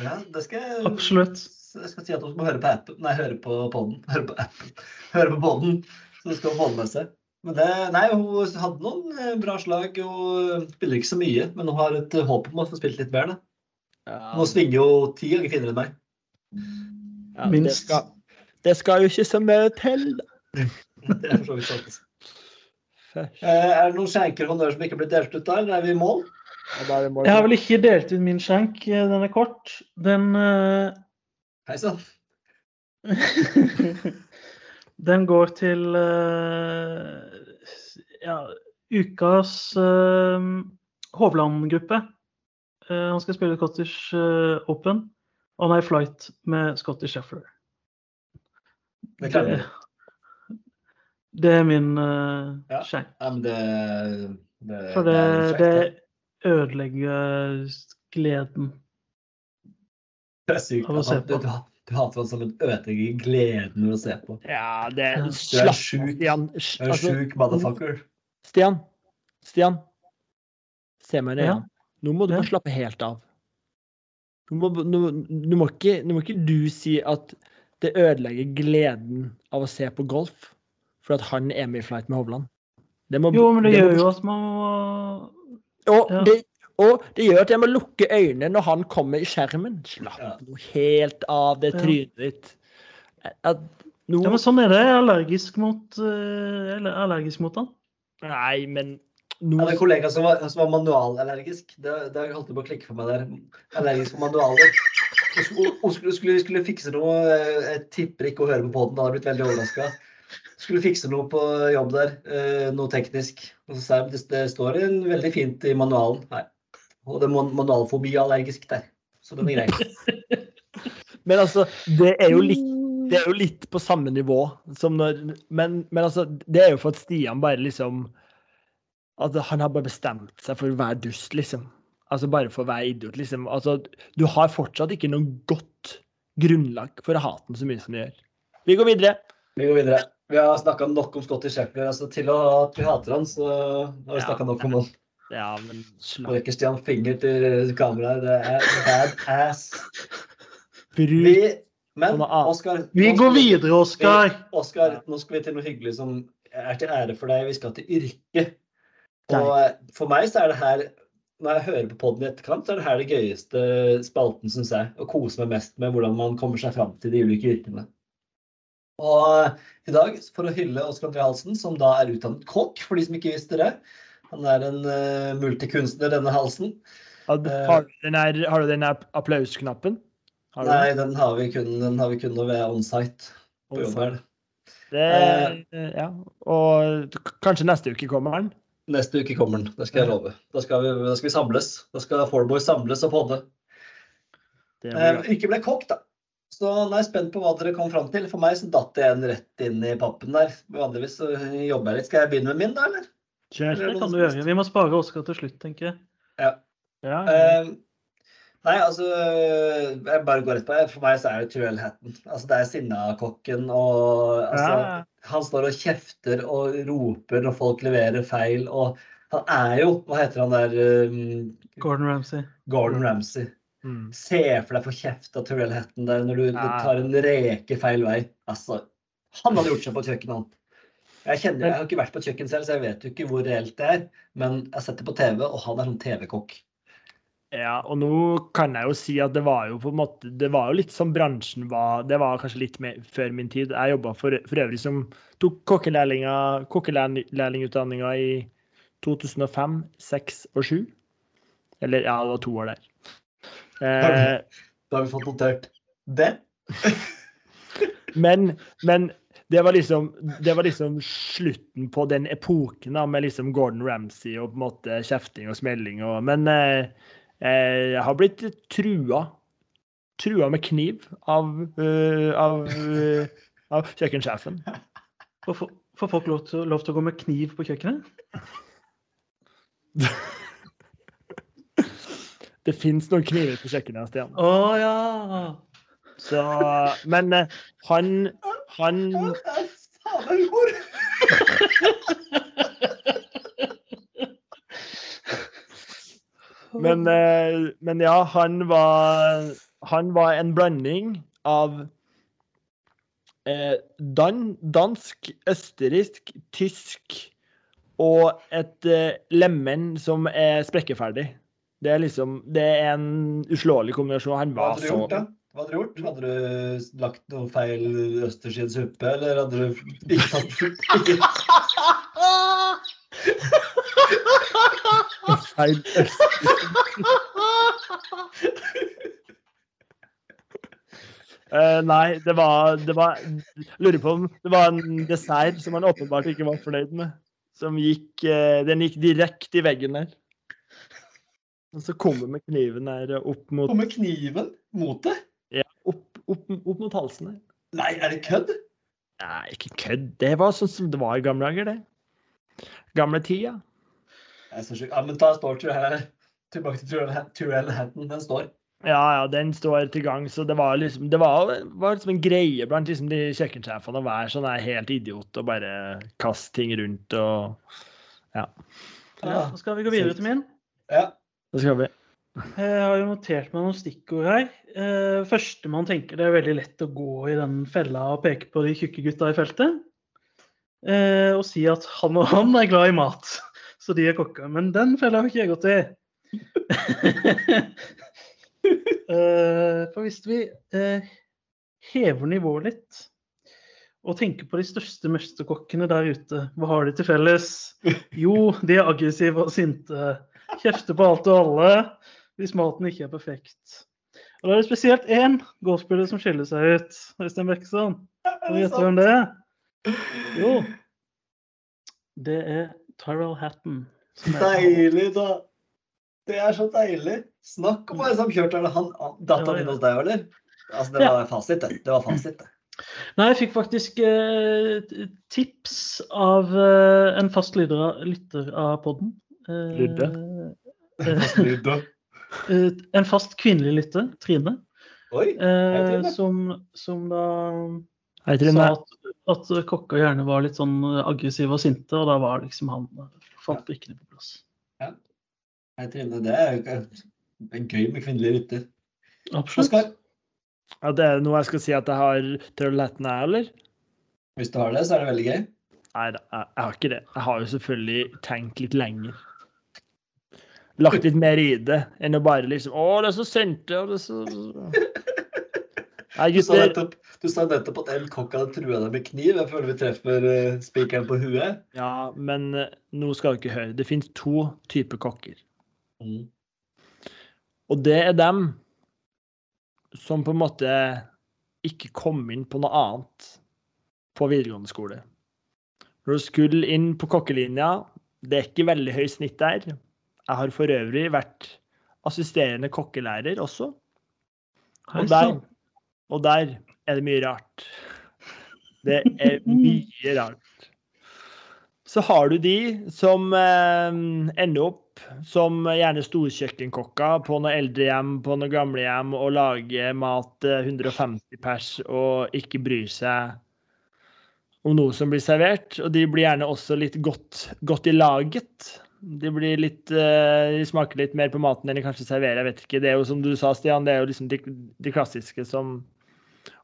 ja det skal jeg Absolutt. Jeg skal si at hun må høre på appen. Nei, høre på podden. Høre på appen. Høre på podden. Så du skal få det med seg. Men det, nei, hun hadde noen eh, bra slag. Hun spiller ikke så mye, men hun har et eh, håp om å få spilt litt mer. da. Hun svinger jo ti ganger finere enn meg. Ja, det, skal, det skal jo ikke så mye til. da. Det er for så vidt sant. Eh, er det noen skjenker og honnør som ikke blir delt ut da, eller er vi i mål? Jeg har vel ikke delt ut min skjenk. Den er kort. Den uh... Hei sann. <laughs> Den går til uh... ja, ukas uh... Hovland-gruppe. Uh, han skal spille Cottage eh, Open. Og a Flight med Scotty Sheffer. Det. Det er min uh, Ja. skjenk. Det, det, For det, det ødelegger gleden. Det er sykt. av å se Du, på. du, du hater ham som en ødelegger gleden ved å se på. Ja, det er Slapp sjuk. Stian. Du er en Altså, sjuk motherfucker. Stian. Stian. Se meg i Ja. Nå må du Ja. bare slappe helt av. Nå må, du, må ikke, du må ikke du si at det ødelegger gleden av å se på golf for at han er med i flight med Hovland. Det må, Jo, men det det gjør jo at man må Og, ja. det, og det gjør at jeg må lukke øynene når han kommer i skjermen. Slapp Ja. noe helt av det trynet ditt. At Ja, men sånn er det. Jeg er allergisk mot, uh, allergisk mot han. Nei, men Jeg nå hadde en kollega som var, som var manualallergisk. Det, det holdt på å klikke for meg der. Allergisk for manualer. Hun skulle, skulle, skulle, fikse noe eh, Jeg tipper ikke hun hører på poden, hadde blitt veldig overraska. Skulle fikse noe på jobb der, eh, noe teknisk. Og så sa jeg det, det står en veldig fint i manualen. Nei. Og det er manualfobi allergisk der. Så den er grei. <laughs> Men altså, det er jo litt det er jo litt på samme nivå som når Men, men altså, det er jo for at Stian bare liksom At han har bare bestemt seg for å være dust, liksom. Altså bare for å være idiot, liksom. Altså, du har fortsatt ikke noe godt grunnlag for å hate ham så mye som du gjør. Vi går videre. Vi går videre. Vi har snakka nok om Scotty Sheffield. Altså, til å, at vi hater han, så har vi Ja. snakka nok om han. Ja, men Slå slapp rekker Stian finger til kameraet. Det er bad ass. bruk Vi, men. Oskar Vi går videre, Oskar. Oskar, nå skal vi til noe hyggelig som er til ære for deg. Vi skal til yrke. Og eh, for meg så er det her Når jeg hører på podden i etterkant, så er det her det gøyeste spalten, syns jeg. Å kose meg mest med hvordan man kommer seg fram til de ulike yrkene. Og eh, i dag, for å hylle Oskar André Halsen, som da er utdannet kokk, for de som ikke visste det. Han er en uh, multikunstner, denne Halsen. Har har du den her, har du den applausknappen? Nei, den? har vi kun, den har vi kun når vi er onsite på jobb her. Det, ja. Og kanskje neste uke kommer den? Neste uke kommer den, det skal jeg love. Da skal vi, da skal vi samles. Da skal Fourboys samles og podde. Eh, ikke ble kokk, da. Så nå er jeg spent på hva dere kom fram til. For meg så datt jeg en rett inn i pappen der. Vanligvis så jobber jeg litt. Skal jeg begynne med min, da, eller? Kjære, Det kan du gjøre. Vi må spare Oskar til slutt, tenker jeg. Ja, ja. Eh, nei, altså Jeg bare går rett på det. For meg så er det Tyrell Hatton. Altså, det er sinnakokken og altså, Ja. Han står og kjefter og roper når folk leverer feil, og han er jo Hva heter han der um, Gordon Ramsay. Gordon Ramsay. Mm. Se for deg få kjeft av Turell Hatton der når du Ja. tar en reke feil vei. Altså, han hadde gjort seg på et kjøkken, han. Jeg, kjenner, jeg har ikke vært på et kjøkken selv, så jeg vet jo ikke hvor reelt det er. Men jeg har sett det på TV, og han er sånn TV-kokk. Ja, og nå kan jeg jo si at det var jo på en måte Det var jo litt som bransjen var Det var kanskje litt mer før min tid. Jeg jobba for, for øvrig som tok kokkelærlingutdanninga i 2005, 6 og 7. Eller ja, det var to år der. Eh, Da har vi fått notert det. <laughs> men, men det var liksom det var liksom slutten på den epoken da, med liksom Gordon Ramsay og på en måte kjefting og smelling og Men eh, jeg har blitt trua. Trua med kniv av, uh, av, uh, av kjøkkensjefen. Får får- folk lov til, lov til å gå med kniv på kjøkkenet? <laughs> Det fins noen kniver på kjøkkenet, Stian. Å ja! Så, men eh, han Han Faen, det er humor! Men, eh, men ja, han var Han var en blanding av eh, dan, dansk, østerriksk, tysk og et eh, lemen som er sprekkeferdig. Det er liksom Det er en uslåelig kombinasjon. Han var så? Hva hadde du gjort? Hadde du lagt noe feil østers i en suppe, eller hadde du ikke tatt ikke... <laughs> Feil uh, nei, det var, det var Lurer på om det var en dessert som han åpenbart ikke var fornøyd med. Som gikk uh, Den gikk direkte i veggen der. Og så kommer med kniven der opp mot Kommer kniven mot det? ja, opp, opp, opp mot halsen der. Nei, er det kødd? Nei, ikke kødd. Det var sånn som det var i gamle dager, det. Gamle tida. Jeg er så sjuk. Ja, men ta Storture her. Tilbake til Turell- Hatton. Den står. Ja, ja, den står til gang, så det var liksom Det var, var liksom en greie blant liksom de kjøkkensjefene å være sånn helt idiot og bare kaste ting rundt og Ja, ja. da skal vi gå videre til min. Ja. Da skal vi. Jeg har jo notert meg noen stikkord her. Eh, første man tenker, det er veldig lett å gå i den fella og peke på de tjukke gutta i feltet. Eh, og si at han og han er glad i mat, så de er kokker. Men den fella har ikke jeg gått i. <laughs> eh, for hvis vi eh, hever nivået litt og tenker på de største mesterkokkene der ute, hva har de til felles? Jo, de er aggressive og sinte. Kjefter på alt og alle hvis maten ikke er perfekt. Og da er det spesielt én golfspiller som skiller seg ut. Øystein Bekkesson. Kan du gjette hvem det er? Jo, <laughs> det er Tyrell Hatton. Deilig, da. Det er så deilig. Snakk om en som kjørte Er det han datteren din hos deg, eller? Altså, det var fasit, det. Det var fasit, det. Nei, jeg fikk faktisk eh, tips av eh, en fast lytter, lytter av podden. Eh, Lydde? Lydde. eh, en fast kvinnelig lytter, Trine, Oi. hei, Trine. som, som da Hei, sa at, at kokker gjerne var litt sånn aggressive og sinte, og da var liksom han falt brikkene på plass. Hei, Trine. Det er jo det er gøy med kvinnelige rytter. Absolutt. Oskar, Ja, det er noe jeg skal si at jeg har Trøllhatten her, eller? hvis du har det, så er det veldig gøy. Nei, da, jeg, jeg har ikke det. Jeg har jo selvfølgelig tenkt litt lenger. Lagt litt mer i det enn å bare liksom Å, det er så sinte, og det er så <laughs> Nei, Du sa nettopp, du sa nettopp at El kokk hadde trua deg med kniv. Jeg føler vi treffer eh, spikeren på huet. Ja, men eh, nå skal du ikke høre. Det finnes to typer kokker. Mm. Og det er dem som på en måte ikke kom inn på noe annet på videregående skole. Når du skulle inn på kokkelinja, det er ikke veldig høy snitt der. Jeg har for øvrig vært assisterende kokkelærer også. Og der. Og der er det mye rart. Det er mye rart. Så har du de som eh, ender opp som gjerne storkjøkkenkokker på noe eldrehjem, på noe gamlehjem, og lager mat eh, 150 pers og ikke bryr seg om noe som blir servert. Og de blir gjerne også litt godt, godt i laget. De litt eh, De smaker litt mer på maten enn de kanskje serverer. Jeg vet ikke. Det er jo som du sa, Stian, det er jo liksom de, de klassiske som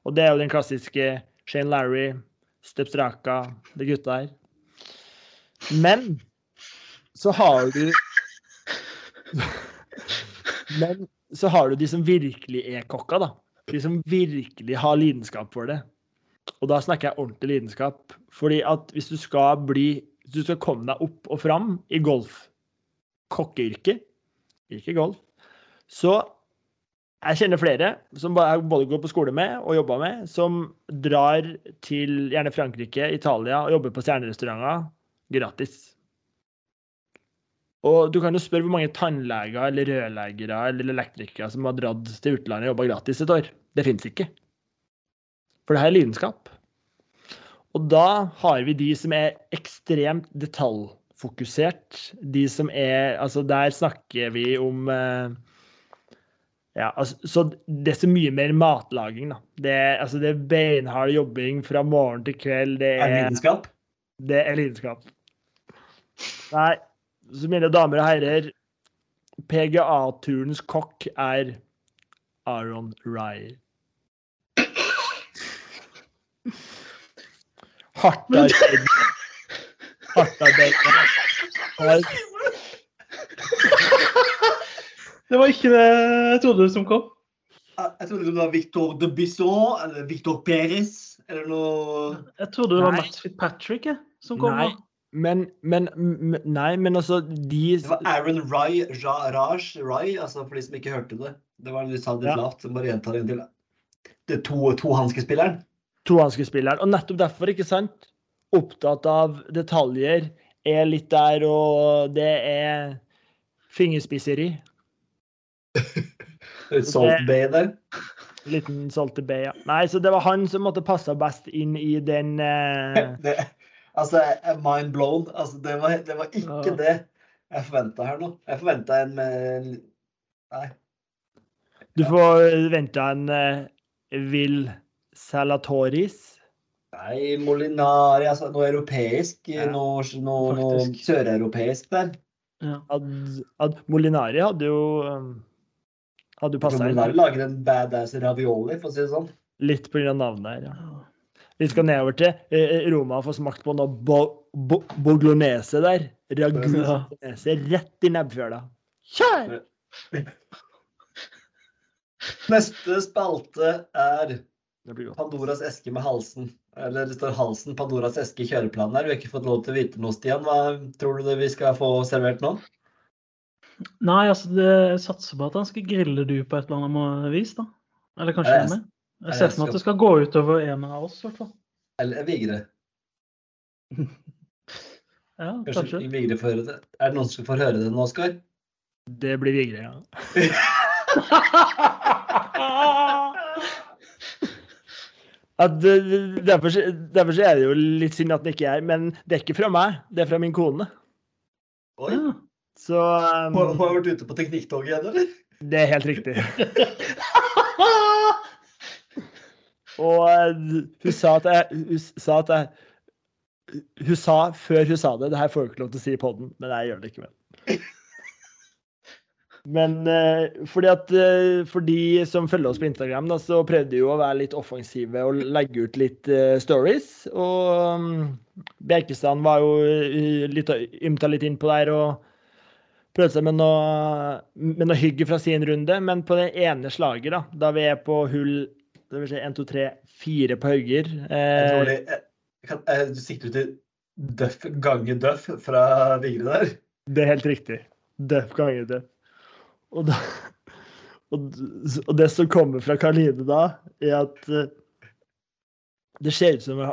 Og det er jo den klassiske Shane Larry, Stepstraka, de gutta her. Men så har du Men så har du de som virkelig er kokka, da. De som virkelig har lidenskap for det. Og da snakker jeg ordentlig lidenskap. Fordi at hvis du skal bli Hvis du skal komme deg opp og fram i golf, kokkeyrket, ikke golf, så jeg kjenner flere som jeg både går på skole med og jobber med, som drar til gjerne Frankrike, Italia og jobber på stjernerestauranter gratis. Og du kan jo spørre hvor mange tannleger eller rørleggere eller elektrikere som har dratt til utlandet og jobba gratis et år. Det fins ikke. For det her er lidenskap. Og da har vi de som er ekstremt detaljfokusert. De som er Altså, der snakker vi om eh, ja, altså, så det er så mye mer matlaging, da. Det altså, det er beinhard jobbing fra morgen til kveld. Det Er er, lidenskap? det er lidenskap. Nei, så mine damer og herrer, PGA-turens kokk er Aaron Rye. Hardt arbeid. Hardt arbeid. <laughs> Har- Det var ikke det jeg trodde som kom. Jeg trodde det var Victor de Bisson eller Victor Perez eller noe Jeg trodde det var Nei. Matt Fitzpatrick jeg, som kom. Nei. Men, men Nei, men altså de Det var Aaron Rye, ja, Raj Rye, altså for de som ikke hørte det. Det var litt, sa litt Ja. lavt, så bare gjenta det en til. Det er to, tohanskespilleren. tohanskespilleren. Og nettopp derfor, ikke sant? Opptatt av detaljer, er litt der, og det er fingerspisseri. Salt Bay der. Liten Salty B, ja. Nei, så det var han som måtte passe best inn i den uh... <laughs> Det, altså, mind blown. Altså, det, var, det var ikke uh. det jeg forventa her nå. Jeg forventa en med Nei. Du får vente en uh, Vil Salatoris. Nei, Molinari, altså noe europeisk. Ja, noe noe, noe søreuropeisk der. Ja. Ad, ad Molinari hadde jo um, Hadde du passa Molinari lager en badass ravioli, for å si det sånn. litt pga. navnet her. Ja. Vi skal nedover til eh, Roma og få smakt på noe bo, bo, boglonese der. Ragunese rett i nebbfjøla. Kjør! <laughs> Neste spalte er. Pandoras eske med halsen. Eller det står halsen Pandoras eske i kjøreplanen her. Vi har ikke fått lov til å vite noe, Stian. Hva tror du det vi skal få servert nå? Nei, altså det, jeg satser på at han skal grille du på et eller annet vis, da. Eller kanskje jeg- jeg med. Jeg ser jeg for meg at det skal gå utover en av oss, i hvert fall. Eller Vigre? <laughs> Ja, Kanskje kanskje. Vigre får høre det. Er det noen som får høre det nå, Oskar? Det blir Vigre, <laughs> ja. Det- derfor, derfor er det jo litt synd at den ikke er Men det er ikke fra meg, det er fra min kone. Oi. Ja. Så um, Hun har vært ute på teknikktoget igjen, eller? det er helt riktig. <laughs> Og eh, hun sa at jeg Hun sa at jeg Hun sa før hun sa det Det her får jeg ikke lov til å si i poden, men jeg gjør det ikke. med. men uh, fordi at uh, for de som følger oss på Instagram, da, så prøvde vi å være litt offensive og legge ut litt uh, stories. Og um, Bjerkestrand var jo litt ymta litt innpå der og prøvde seg med noe, med noe hygge fra sin runde. Men på det ene slaget, da, da vi er på hull det vil si 1, 2, 3, 4 på Hauger eh, jeg, jeg, du sikter til Duff gange Duff fra Vigre der? Det er helt riktig. Døff gange Duff. Og, da, og, og det som kommer fra Karline da, er at eh, det ser ut som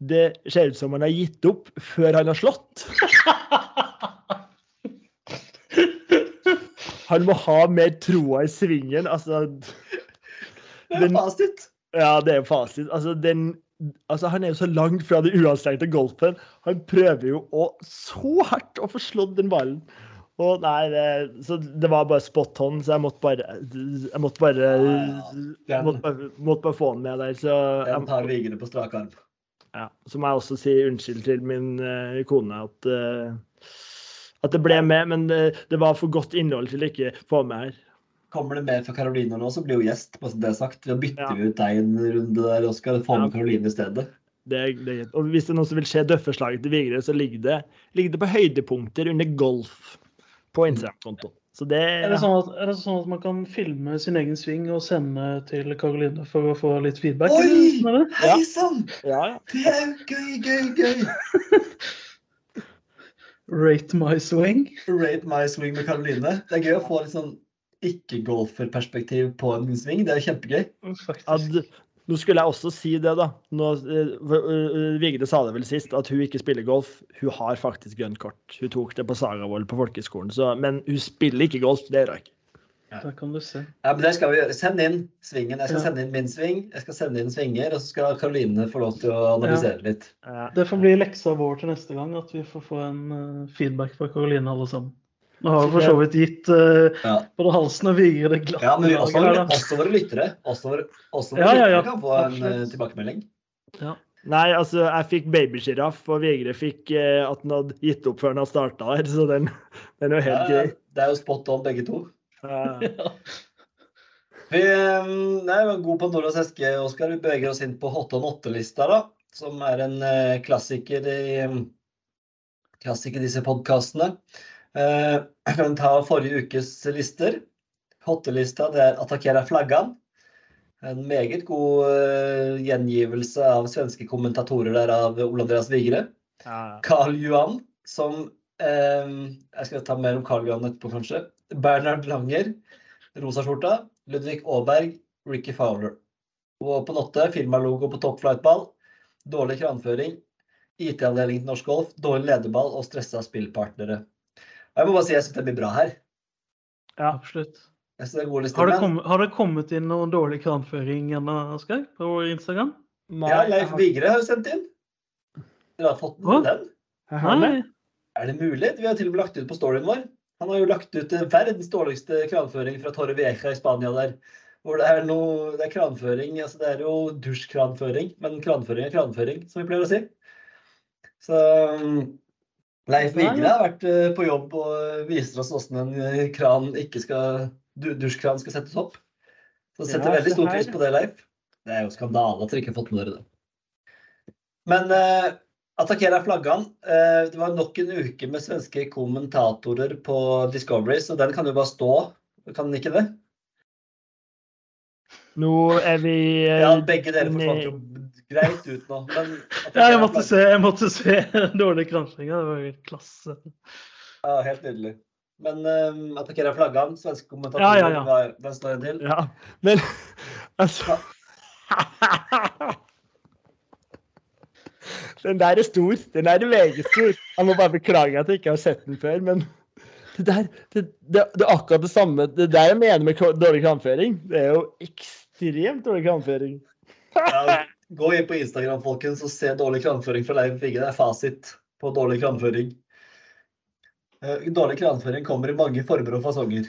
det ser ut som han har gitt opp før han har slått. <laughs> Han må ha mer troa i svingen. Altså Det er fasit. Ja, det er fasit. Altså, den, altså, han er jo så langt fra det uanstrengte golfen. Han prøver jo å så hardt å få slått den ballen. Og nei, det, så det var bare spot on, så jeg måtte bare Jeg måtte bare, Ja, måtte bare, måtte bare få den med der. Så, Den tar Vigene på strak arm. ja, så må jeg også si unnskyld til min uh, kone at, eh, at det ble med, men det, det var for godt innhold til å ikke få med her. Kommer det mer fra Karoline nå, så blir hun gjest. på det sagt. Da bytter Ja. vi ut deg en runde der, Oskar, og får Ja. med Karoline i stedet. Det, det, og hvis det er noe som vil skje døfferslaget til Vigre, så ligger det, ligger det på høydepunkter under golf på Instagram-kontoen. Så det, Er det, sånn at, er det sånn at man kan filme sin egen sving og sende til Karoline for å få litt feedback? Oi! Hei sann! ja, ja. Det er jo gøy, gøy, gøy! <laughs> Rate my swing. Rate my swing med Karoline. Det er gøy å få litt sånn ikke-golferperspektiv på en sving. Det er jo kjempegøy. At, nå skulle jeg også si det, da. Nå, eh, for, eh, Vigre sa det vel sist, at hun ikke spiller golf. Hun har faktisk grønt kort. Hun tok det på Sagavoll på folkehøgskolen. Men hun spiller ikke golf. Det gjør hun ikke. Der kan du se. Ja, men det skal vi gjøre. Send inn svingen. Jeg skal Ja. sende inn min sving. Jeg skal sende inn svinger, og så skal Karoline få lov til å analysere litt. Eh, Det får bli leksa vår til neste gang, at vi får få en eh, feedback fra Karoline alle sammen. Nå har vi for så vidt gitt uh, Ja. både halsen og Vigre det glatte Ja, men vi, også, her, også våre lyttere. Også våre, også våre Ja, ja, ja. lyttere kan få en uh, tilbakemelding. tilbakemelding. Nei, altså, jeg fikk babysjiraff, og Vigre fikk eh, at han hadde gitt opp før han hadde starta her, så den, den er jo helt Ja, grei. det er jo spot on, begge to. Eh, <laughs> Ja. Vi, eh, det var god Pandoras eske, Oskar. Vi beveger oss inn på hot on 8-lista, da. Som er en eh, klassiker i eh, klassiker i disse podkastene. Eh, jeg <clears throat> kan ta forrige ukes lister. Hottelista det er 'Attackera flaggan'. En meget god eh, gjengivelse av svenske kommentatorer der av Ole Andreas Vigre. Ja. Carl Johan, som eh, Jeg skal ta mer om Carl Johan etterpå, kanskje. Bernhard Langer, rosaskjorta. Ludvig Aaberg, Ricky Fowler. Og på Notte, firmalogo på topp Flight-ball. Dårlig kranføring. IT-avdeling til norsk golf. Dårlig lederball og stressa spillpartnere. Jeg må bare si jeg syns det blir bra her. Ja. Absolutt. Jeg synes det er gode Har det, kommet, har det kommet inn noen dårlig kranføring ennå, Asgeir, på Instagram? Nei, Ja, Leif Vigre har jo sendt inn. Dere har fått med den? Nei. Er det mulig? Vi har til og med lagt ut på storyen vår. Han har jo lagt ut eh, verdens dårligste kranføring fra Torre Vieja i Spania der. Hvor det er noe Det er kranføring. Altså det er jo dusjkranføring, men kranføring er kranføring, som vi pleier å si. Så um, Leif Vigre har vært eh, på jobb og viser oss hvordan en eh, kran ikke skal Dusjkran skal settes opp. Så setter Ja, veldig stor pris på det, Leif. Det er jo skandale at dere ikke har fått med dere det. Men eh, Attackera flaggan. Eh, det var nok en uke med svenske kommentatorer på Discovery, så den kan jo bare stå. Kan den ikke det? Nå er vi eh, Ja, begge dere forsvant jo greit ut nå. Men <laughs> Ja, jeg måtte se, jeg måtte se <laughs> dårlige kranføring. Det var jo klasse. Ja, helt nydelig. Men um, Attackera flaggan, svenske kommentatorer, Ja, ja, ja. den står en til. Ja, men <laughs> altså Den der er stor. Den der er meget stor. Jeg må bare beklage at jeg ikke har sett den før, men det der det, det, det er akkurat det samme. Det der jeg mener med dårlig kranføring. Det er jo ekstremt dårlig kranføring. Ja, gå inn på Instagram folkens, og se dårlig kranføring fra Leif Vigge. Det er fasit på dårlig kranføring. Eh, Dårlig kranføring kommer i mange former og fasonger.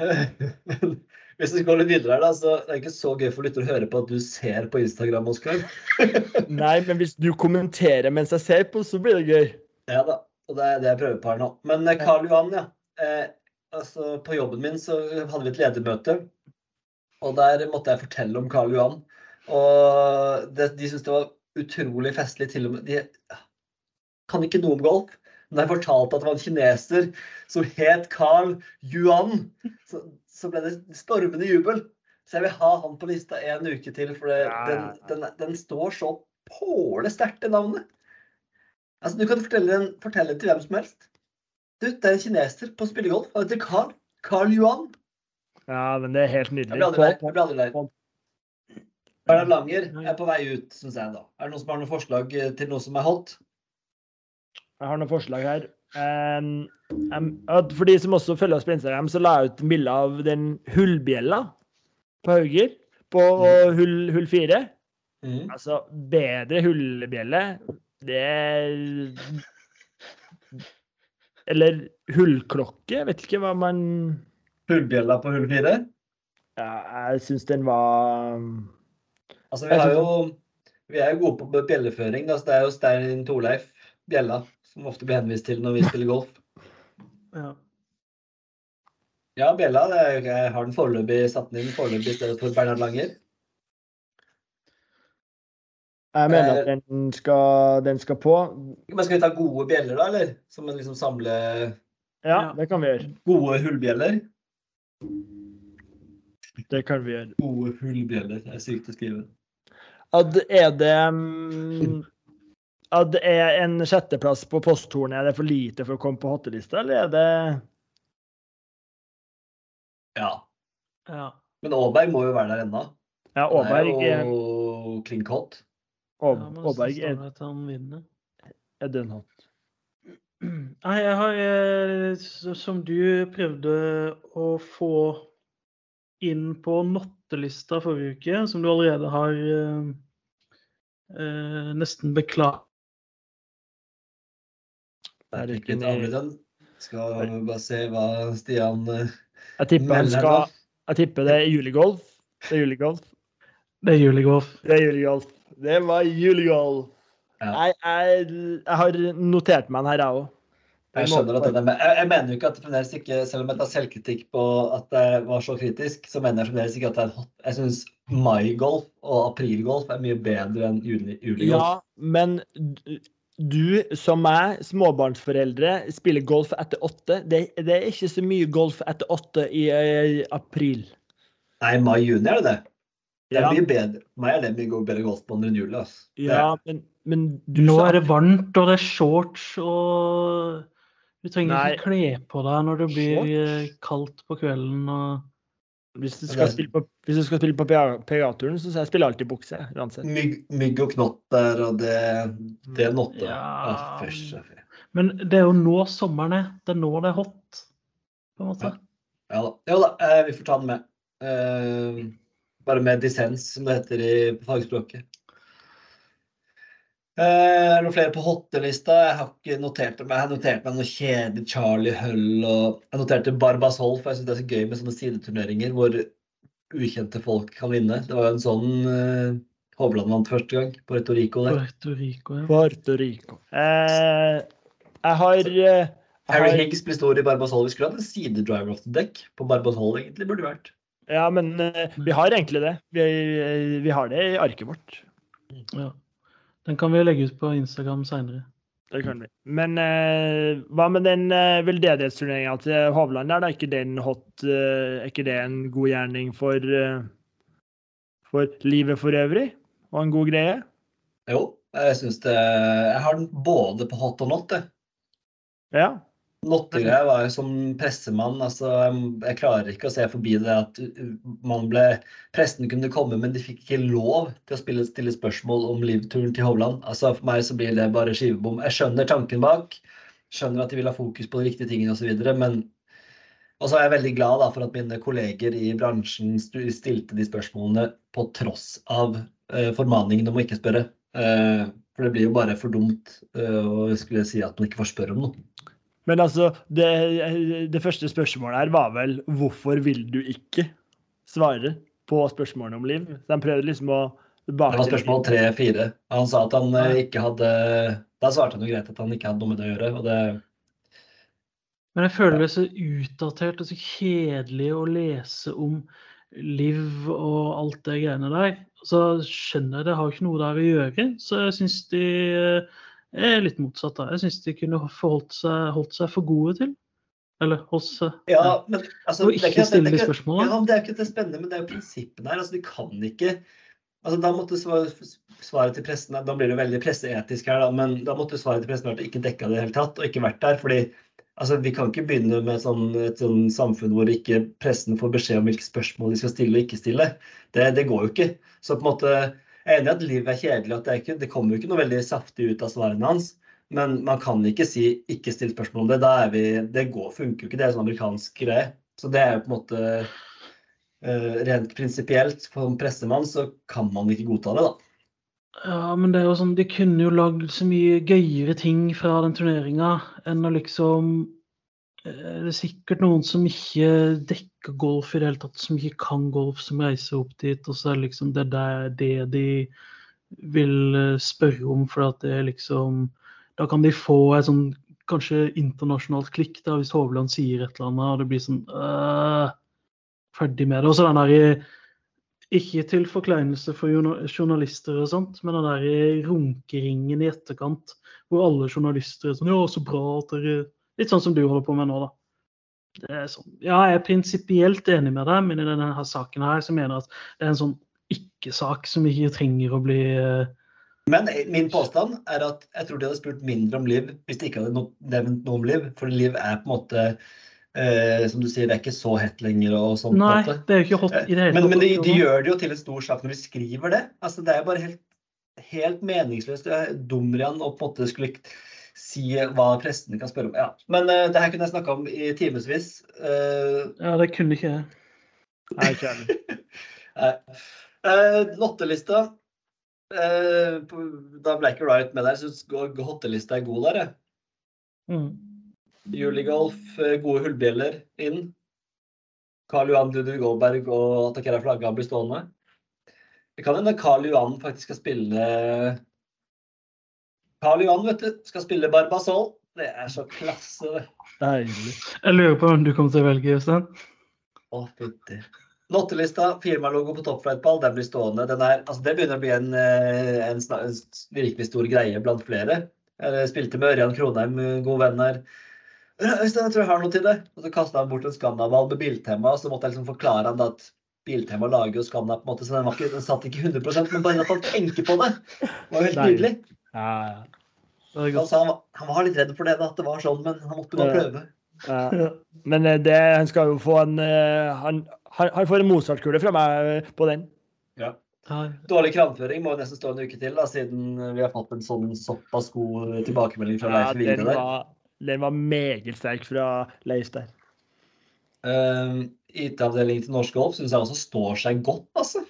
<laughs> Hvis vi går litt videre her, da, så det er ikke så gøy for lyttere å høre på at du ser på Instagram, Oskar. <laughs> <laughs> Nei, men hvis du kommenterer mens jeg ser på, så blir det gøy. Ja da, og det er det jeg prøver på her nå. Men eh, Karl Johan, ja. Eh, altså, på jobben min så hadde vi et ledermøte, og der måtte jeg fortelle om Karl Johan. Og det, de syntes det var utrolig festlig. Til og med De kan ikke noe om golf. Da jeg fortalte at det var en kineser som het Carl Yuan, så, så ble det stormende jubel. Så jeg vil ha han på lista en uke til, for det, Ja. den, den, den står så påle sterkt, det navnet. Altså, Du kan fortelle den, fortelle den til hvem som helst. Du, det er en kineser på spillegolf. Han heter Carl. Carl Yuan. Ja, men det er helt Jeg nydelig. blir aldri lei. Jeg blir aldri lei. Bernhard Langer er på vei ut, syns jeg. da. Er det noen som har noen forslag eh, til noe som er hot? Jeg har noen forslag her. Um, um, for de som også følger oss på Instagram, så la jeg ut en bilde av den hullbjella på Hauger på hull, hull 4. Mm. Altså, bedre hullbjelle, det er Eller hullklokke, vet ikke hva man Hullbjella på hull fire? ja, Jeg syns den var Altså, vi har jo Vi er jo gode på bjelleføring. Da, så det er jo Stein Torleif Bjella som ofte blir henvist til når vi spiller golf. <laughs> Ja. Ja, Bjella. Jeg har den foreløpig satt den inn foreløpig i stedet for Bernhard Langer. Jeg mener Eh, at den skal, den skal på. Men skal vi ta gode bjeller, da, eller? Som en liksom samle Ja, Ja. det kan vi gjøre. Gode hullbjeller? Det kan vi gjøre. Gode hullbjeller. Det er sykt å skrive. Ad, er det mm, At det er en sjetteplass på posttornet, er det for lite for å komme på hattelista, eller er det Ja. ja. Men Aaberg må jo være der ennå. Ja, Aaberg er, jo klink hot. Ja, Aaberg er, står at han vinner. er den hot. Nei, jeg har, eh, som du prøvde å få inn på nottelista forrige uke, som du allerede har eh, eh, nesten beklaget Det Er ikke et. Skal bare se hva Stian eh, Jeg tipper, han melder skal, jeg tipper det er julegolf. Det er julegolf. Det er julegolf. Det er julegolf. Det var julegolf. Ja. Jeg, jeg, jeg har notert meg den her, jeg òg. Jeg skjønner at den er med. Jeg, jeg mener jo ikke at det fremdeles ikke, selv om jeg tar selvkritikk på at det var så kritisk, så mener jeg fremdeles ikke at det er hot. Jeg syns maigolf og aprilgolf er mye bedre enn julegolf. Ja, men du som meg, småbarnsforeldre, spiller golf etter åtte. Det, det er ikke så mye golf etter åtte i, i april. Nei, mai-juni er det det. Det er Ja, mye bedre. Mai meg er det mye bedre golfbaner enn jul, Altså. Det ja men, men du Nå er det varmt, og det er shorts, og du trenger Nei. ikke kle på deg når det blir Shorts? eh, kaldt på kvelden. og Hvis du skal spille på, hvis du skal spille på PGA-turen, så jeg spiller alltid bukse. uansett. mygg, mygg og knott der, og det, det er notte. Ja. Fy. Men det er jo nå sommeren er. Det er nå det er hot. På en måte. Ja da. Jo da, eh, vi får ta den med. Eh, bare med dissens, som det heter i fagspråket. Eh, er det noen flere på hottelista? Jeg har ikke notert meg. Jeg har notert meg noe kjedelig Charlie Hull og Jeg noterte Barbas Hall, for jeg syns det er så gøy med sånne sideturneringer hvor ukjente folk kan vinne. Det var jo en sånn uh, Hovland vant første gang, på Puerto Rico der. Puerto Rico, ja. Puerto Rico. Eh, jeg har eh, jeg Harry har- Higgs blir stor i Barbas Hall. Vi skulle hatt en sidedriver of the deck på Barbas Hall, egentlig, burde det vært. Ja, men uh, vi har egentlig det. Vi, vi har det i arket vårt. ja. Den kan vi legge ut på Instagram seinere. Det kan vi. Men eh, hva med den uh, veldedighetsturneringa til Hovland? Er ikke den hot eh, Er ikke det en god gjerning for, eh, for livet for øvrig? Og en god greie? Jo, jeg syns det Jeg har den både på hot og not, jeg. Ja. Nottegreia var jo som pressemann, altså jeg klarer ikke å se forbi det at man ble Pressen kunne komme, men de fikk ikke lov til å spille, stille spørsmål om livturen til Hovland. Altså For meg så blir det bare skivebom. Jeg skjønner tanken bak, skjønner at de vil ha fokus på de riktige tingene osv., men og så er jeg veldig glad da, for at mine kolleger i bransjen stilte de spørsmålene på tross av eh, formaningen om å ikke spørre. Eh, for det blir jo bare for dumt eh, å skulle si at man ikke får spørre om noe. Men altså, det, det første spørsmålet her var vel 'Hvorfor vil du ikke svare på spørsmålene om liv?' Så han prøvde liksom å Det var spørsmål tre-fire. Han sa at han eh, ikke hadde Da svarte han jo greit at han ikke hadde noe med det å gjøre. og det Men jeg føler det så utdatert og så kjedelig å lese om liv og alt det greiene der. Så skjønner jeg det har ikke noe der å gjøre, så jeg syns de eh, litt motsatt. da. Jeg syns de kunne forholdt seg, holdt seg for gode til. Eller holdt seg Ja, men altså Og er ikke stille er de spørsmålene. Ja, men Det er ikke det spennende, men det er jo prinsippene her. altså De kan ikke altså Da måtte svaret til pressen Da blir det veldig presseetisk her, da, men da måtte svaret til pressen vært ikke dekke det i det hele tatt, og ikke vært der. fordi altså Vi kan ikke begynne med sånn, et sånn samfunn hvor ikke pressen får beskjed om hvilke spørsmål de skal stille og ikke stille. Det, det går jo ikke. Så på en måte, Jeg er enig i at livet er kjedelig, at det, ikke, det kommer jo ikke noe veldig saftig ut av svarene hans. Men man kan ikke si 'ikke still spørsmål om det'. Da er vi, det går, funker jo ikke. Det er sånn amerikansk greie. Så det er jo på en måte uh, Rent prinsipielt, som pressemann, så kan man ikke godta det, da. Ja, men det er jo sånn, de kunne jo lagd så mye gøyere ting fra den turneringa enn å liksom eh, Det er sikkert noen som ikke dekker golf i det hele tatt, som ikke kan golf, som reiser opp dit, og så er det liksom det der det de vil eh, spørre om, for at det er liksom Da kan de få et sånn kanskje internasjonalt klikk da, hvis Hovland sier et eller annet, og det blir sånn øh, Ferdig med det. Og så den der ikke til forkleinelse for journalister og sånt, men den der runkeringen i etterkant, hvor alle journalister er sånn Ja, så bra at dere Litt sånn som du holder på med nå, da. Det sånn, ja, jeg er prinsipielt enig med deg, men i denne her saken her så mener jeg at det er en sånn ikke-sak som ikke trenger å bli eh, Men min påstand er at jeg tror de hadde spurt mindre om Liv hvis de ikke hadde nevnt noe om Liv. For Liv er på en måte eh, Som du sier, det er ikke så hett lenger og sånn. Nei, det er jo ikke hot i det hele Men, men de, de gjør det jo til en stor sak når de skriver det. Altså, det er bare helt, helt meningsløst. Du Dumrian og på en måte skulle si hva prestene kan spørre om. Ja. Men uh, det her kunne jeg snakka om i timevis. Uh, Ja, det kunne ikke jeg. Nei, ikke jeg. uh, <laughs> Lottelista. Uh, da ble ikke Riot med der. Syns hottelista er god der. jeg. Mm. Juligolf, eh, gode hullbjeller inn. Karl Johan Ludvig Goldberg og Atakera Flagga blir stående. Det kan hende Karl Johan faktisk skal spille Karl Johan vet du, skal spille Barbasol. Det er så klasse. Deilig. Jeg lurer på hvem du kommer til å velge, Øystein. Å, fytti. Lottelista, firmalogo på toppflightball, den blir stående. Den er, altså det begynner å bli en, eh, en, en virkelig stor greie blant flere. Jeg spilte med Ørjan Kronheim, en god venn her. Øystein, jeg tror jeg har noe til det. Og så kasta han bort en Scanna-ball med biltema, og så måtte jeg liksom forklare han at Biltema lager jo Scandia, på en måte, så den, var ikke, den satt ikke 100% men bare at han tenker på det, det var jo helt Nei. nydelig. Ja, ja. Er Han, sa han, var- han var litt redd for det, da, at det var sånn, men han måtte bare prøve. ja. <laughs> Ja. Men eh, det, han skal jo få en eh, Han, han, han får en Mozart-kule fra meg på den. Ja. Dårlig kramføring må jo nesten stå en uke til, da, siden vi har fått en sånn såpass god tilbakemelding fra Leif den, Vigre der. var, den var meget sterk fra Leif der. Uh, IT-avdelingen til Norsk Golf syns jeg også står seg godt, altså.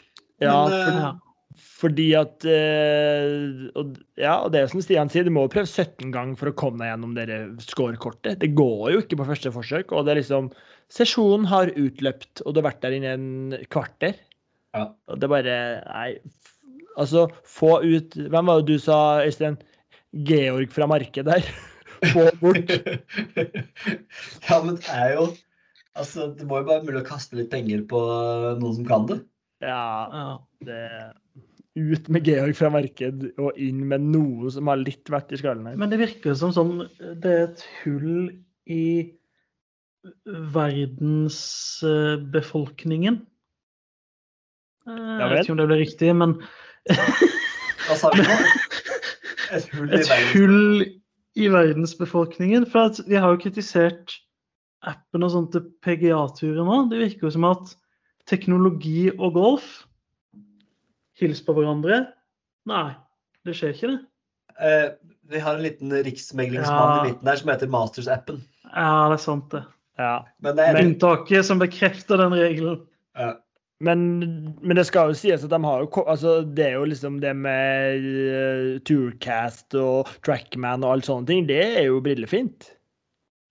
Ja, Men, for, eh, Ja. Fordi at eh, og, Ja, og det er som Stian sier, du må jo prøve 17 ganger for å komme deg gjennom dere scorekortet. Det går jo ikke på første forsøk. Og det er liksom Sesjonen har utløpt, og du har vært der inne en kvarter. Ja. Og det er bare Nei. Altså, få ut Hvem var det du sa, Øystein? Georg fra markedet der. <laughs> Få bort. <laughs> ja, men det er jo Altså, det må jo bare være mulig å kaste litt penger på noen som kan det. Ja, Ja. det Ut med Georg fra marked og inn med noe som har litt vett i skallen her. Men det virker som sånn Det er et hull i verdensbefolkningen. Eh, Jeg vet ikke om det blir riktig, men <laughs> Hva sa vi nå? Et hull i et hull i verdensbefolkningen. For at vi har jo kritisert appen og sånt til PGA-turer nå. Det virker jo som at teknologi og golf hilser på hverandre. Nei, det skjer ikke, det. Eh, vi har en liten riksmeglingsmann Ja. i midten der som heter Masters-appen. Ja, det er sant, det. Ja. Men det er Unntaket som bekrefter den regelen. ja. Men, men det skal jo sies at de har jo altså Det er jo liksom det med uh, Tourcast og Trackman og alle sånne ting. Det er jo brillefint.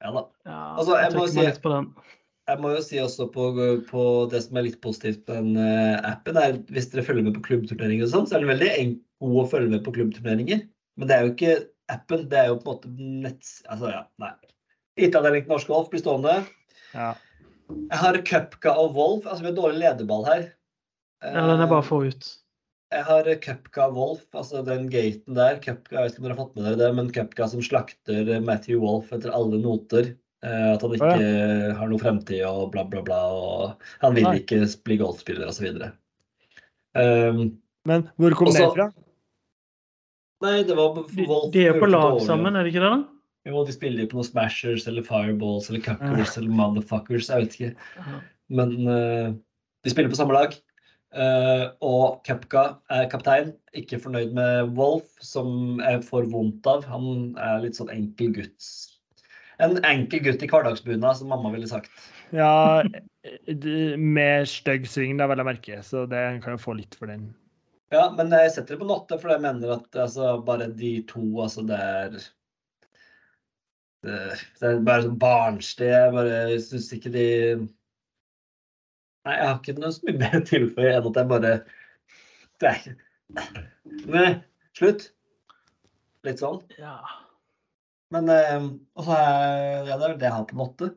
ja da. Ja, Altså, jeg må si- Jeg må jo si også på, på det som er litt positivt med den eh, appen, er hvis dere følger med på klubbturneringer og sånn, så er den veldig god å følge med på klubbturneringer. Men det er jo ikke appen, det er jo på en måte netts... Altså, ja, nei. IT-avdeling til norsk golf blir stående. Ja. Jeg har Cupca og Wolf. Altså, vi har dårlig lederball her. Ja, den er bare å få ut. Jeg har Cupca Wolf, altså den gaten der. Cupca, jeg vet ikke om dere har fått med dere det, men Cupca som slakter Matthew Wolf etter alle noter. Eh, at han ikke har noe fremtid og bla, bla, bla. Og han vil Nei. ikke bli golfspiller osv. Um, Men hvor kom også, det fra? nei, det var De, de er på lag sammen, er det ikke det? da? Jo, de spiller på noen Smashers eller Fireballs eller Cuckers eller Motherfuckers, jeg vet ikke. Men uh, de spiller på samme lag. Uh, og Kepka er kaptein, ikke fornøyd med Wolf, som jeg får vondt av. Han er litt sånn enkel gutt. En enkel gutt i hverdagsbunad, som mamma ville sagt. Ja, med stygg sving, da, vel å merke. Så det kan jo få litt for den. Ja, men jeg setter det på notte, for jeg mener at altså, bare de to, altså det er Det, det er bare sånn barnslig. Jeg bare syns ikke de Nei, jeg har ikke noe så mye mer å tilføye enn at jeg bare Det er ikke Nei, slutt. Litt sånn. Ja. Men eh, Og så er det vel det jeg har på notte.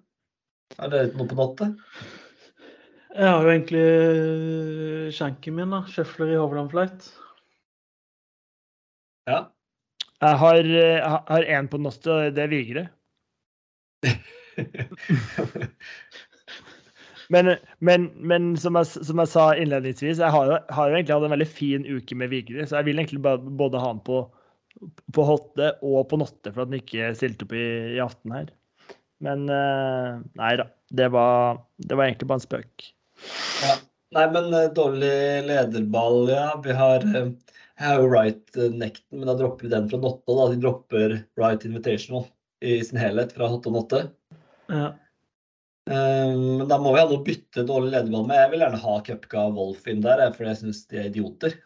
Er det noe på notte? Jeg har jo egentlig øh, skjenken min, da. Schøfler i Hovland Flight. Ja. Jeg har, eh, har én på Noste, og det er Vigre. <laughs> Men, men, men som, jeg, som jeg sa innledningsvis, jeg har jo, har jo egentlig hatt en veldig fin uke med Vigre, så jeg vil egentlig bare, både ha han på, på Hotte og på Notte for at han ikke stilte opp i, i aften her. Men eh, nei da. Det var, det var egentlig bare en spøk. Ja. Nei, men eh, dårlig lederball, ja. Vi har eh, Jeg har jo right eh, nekten, men da dropper vi den fra Notte. da. De dropper right invitational i sin helhet fra Hotte og Notte. Ja. Men da må vi ha noe å bytte dårlig lederball med. Jeg vil gjerne ha Cupka Wolf inn der, for jeg syns de er idioter.